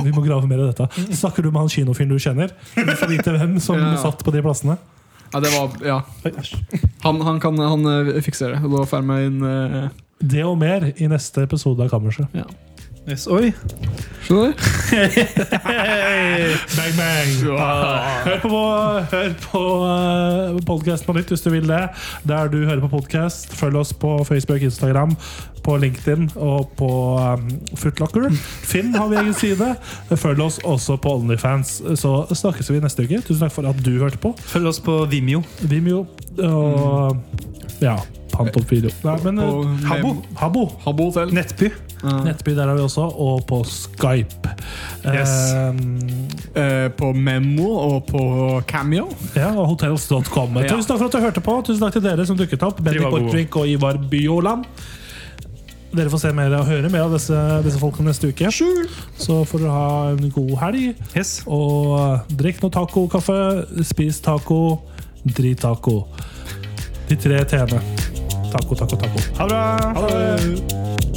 Vi må grave mer i dette. Snakker du med han kinofyren du kjenner? Du får vite hvem som Ja. satt på de plassene. Ja, det var Ja. Han, han kan han eh, fikser det. Da får vi inn uh... Det og mer i neste episode av Kammerset. Yes. Oi! Skjønner du? Bang, bang! Hør på, hør på uh, podkasten på nytt hvis du vil det. Der du hører på podkast. Følg oss på Facebook, Instagram, på LinkedIn og på um, Footlocker. Finn har vi egen side. Følg oss også på Onlyfans. Så snakkes vi neste uke. Tusen takk for at du hørte på. Følg oss på Vimeo. Vimeo og ja, pant opp video. Nei, men På uh, Habbo. Habbo. Habbo hotell. Nettby. Nettby der er vi også, og på Skype. Yes. Um, Eh, på Memo og på Cameo. Ja, og hotels.com. Ja. Tusen takk for at du hørte på. Tusen takk til dere som dukket opp. Bendik Trivago. Og Ivar Byoland. Dere får se mer og høre mer av disse, disse folkene neste uke. Så får dere ha en god helg. Yes. Og drikk noe taco-kaffe, spis taco, drit taco. De tre t-ene. Taco, taco, taco. Ha det bra! Ha det.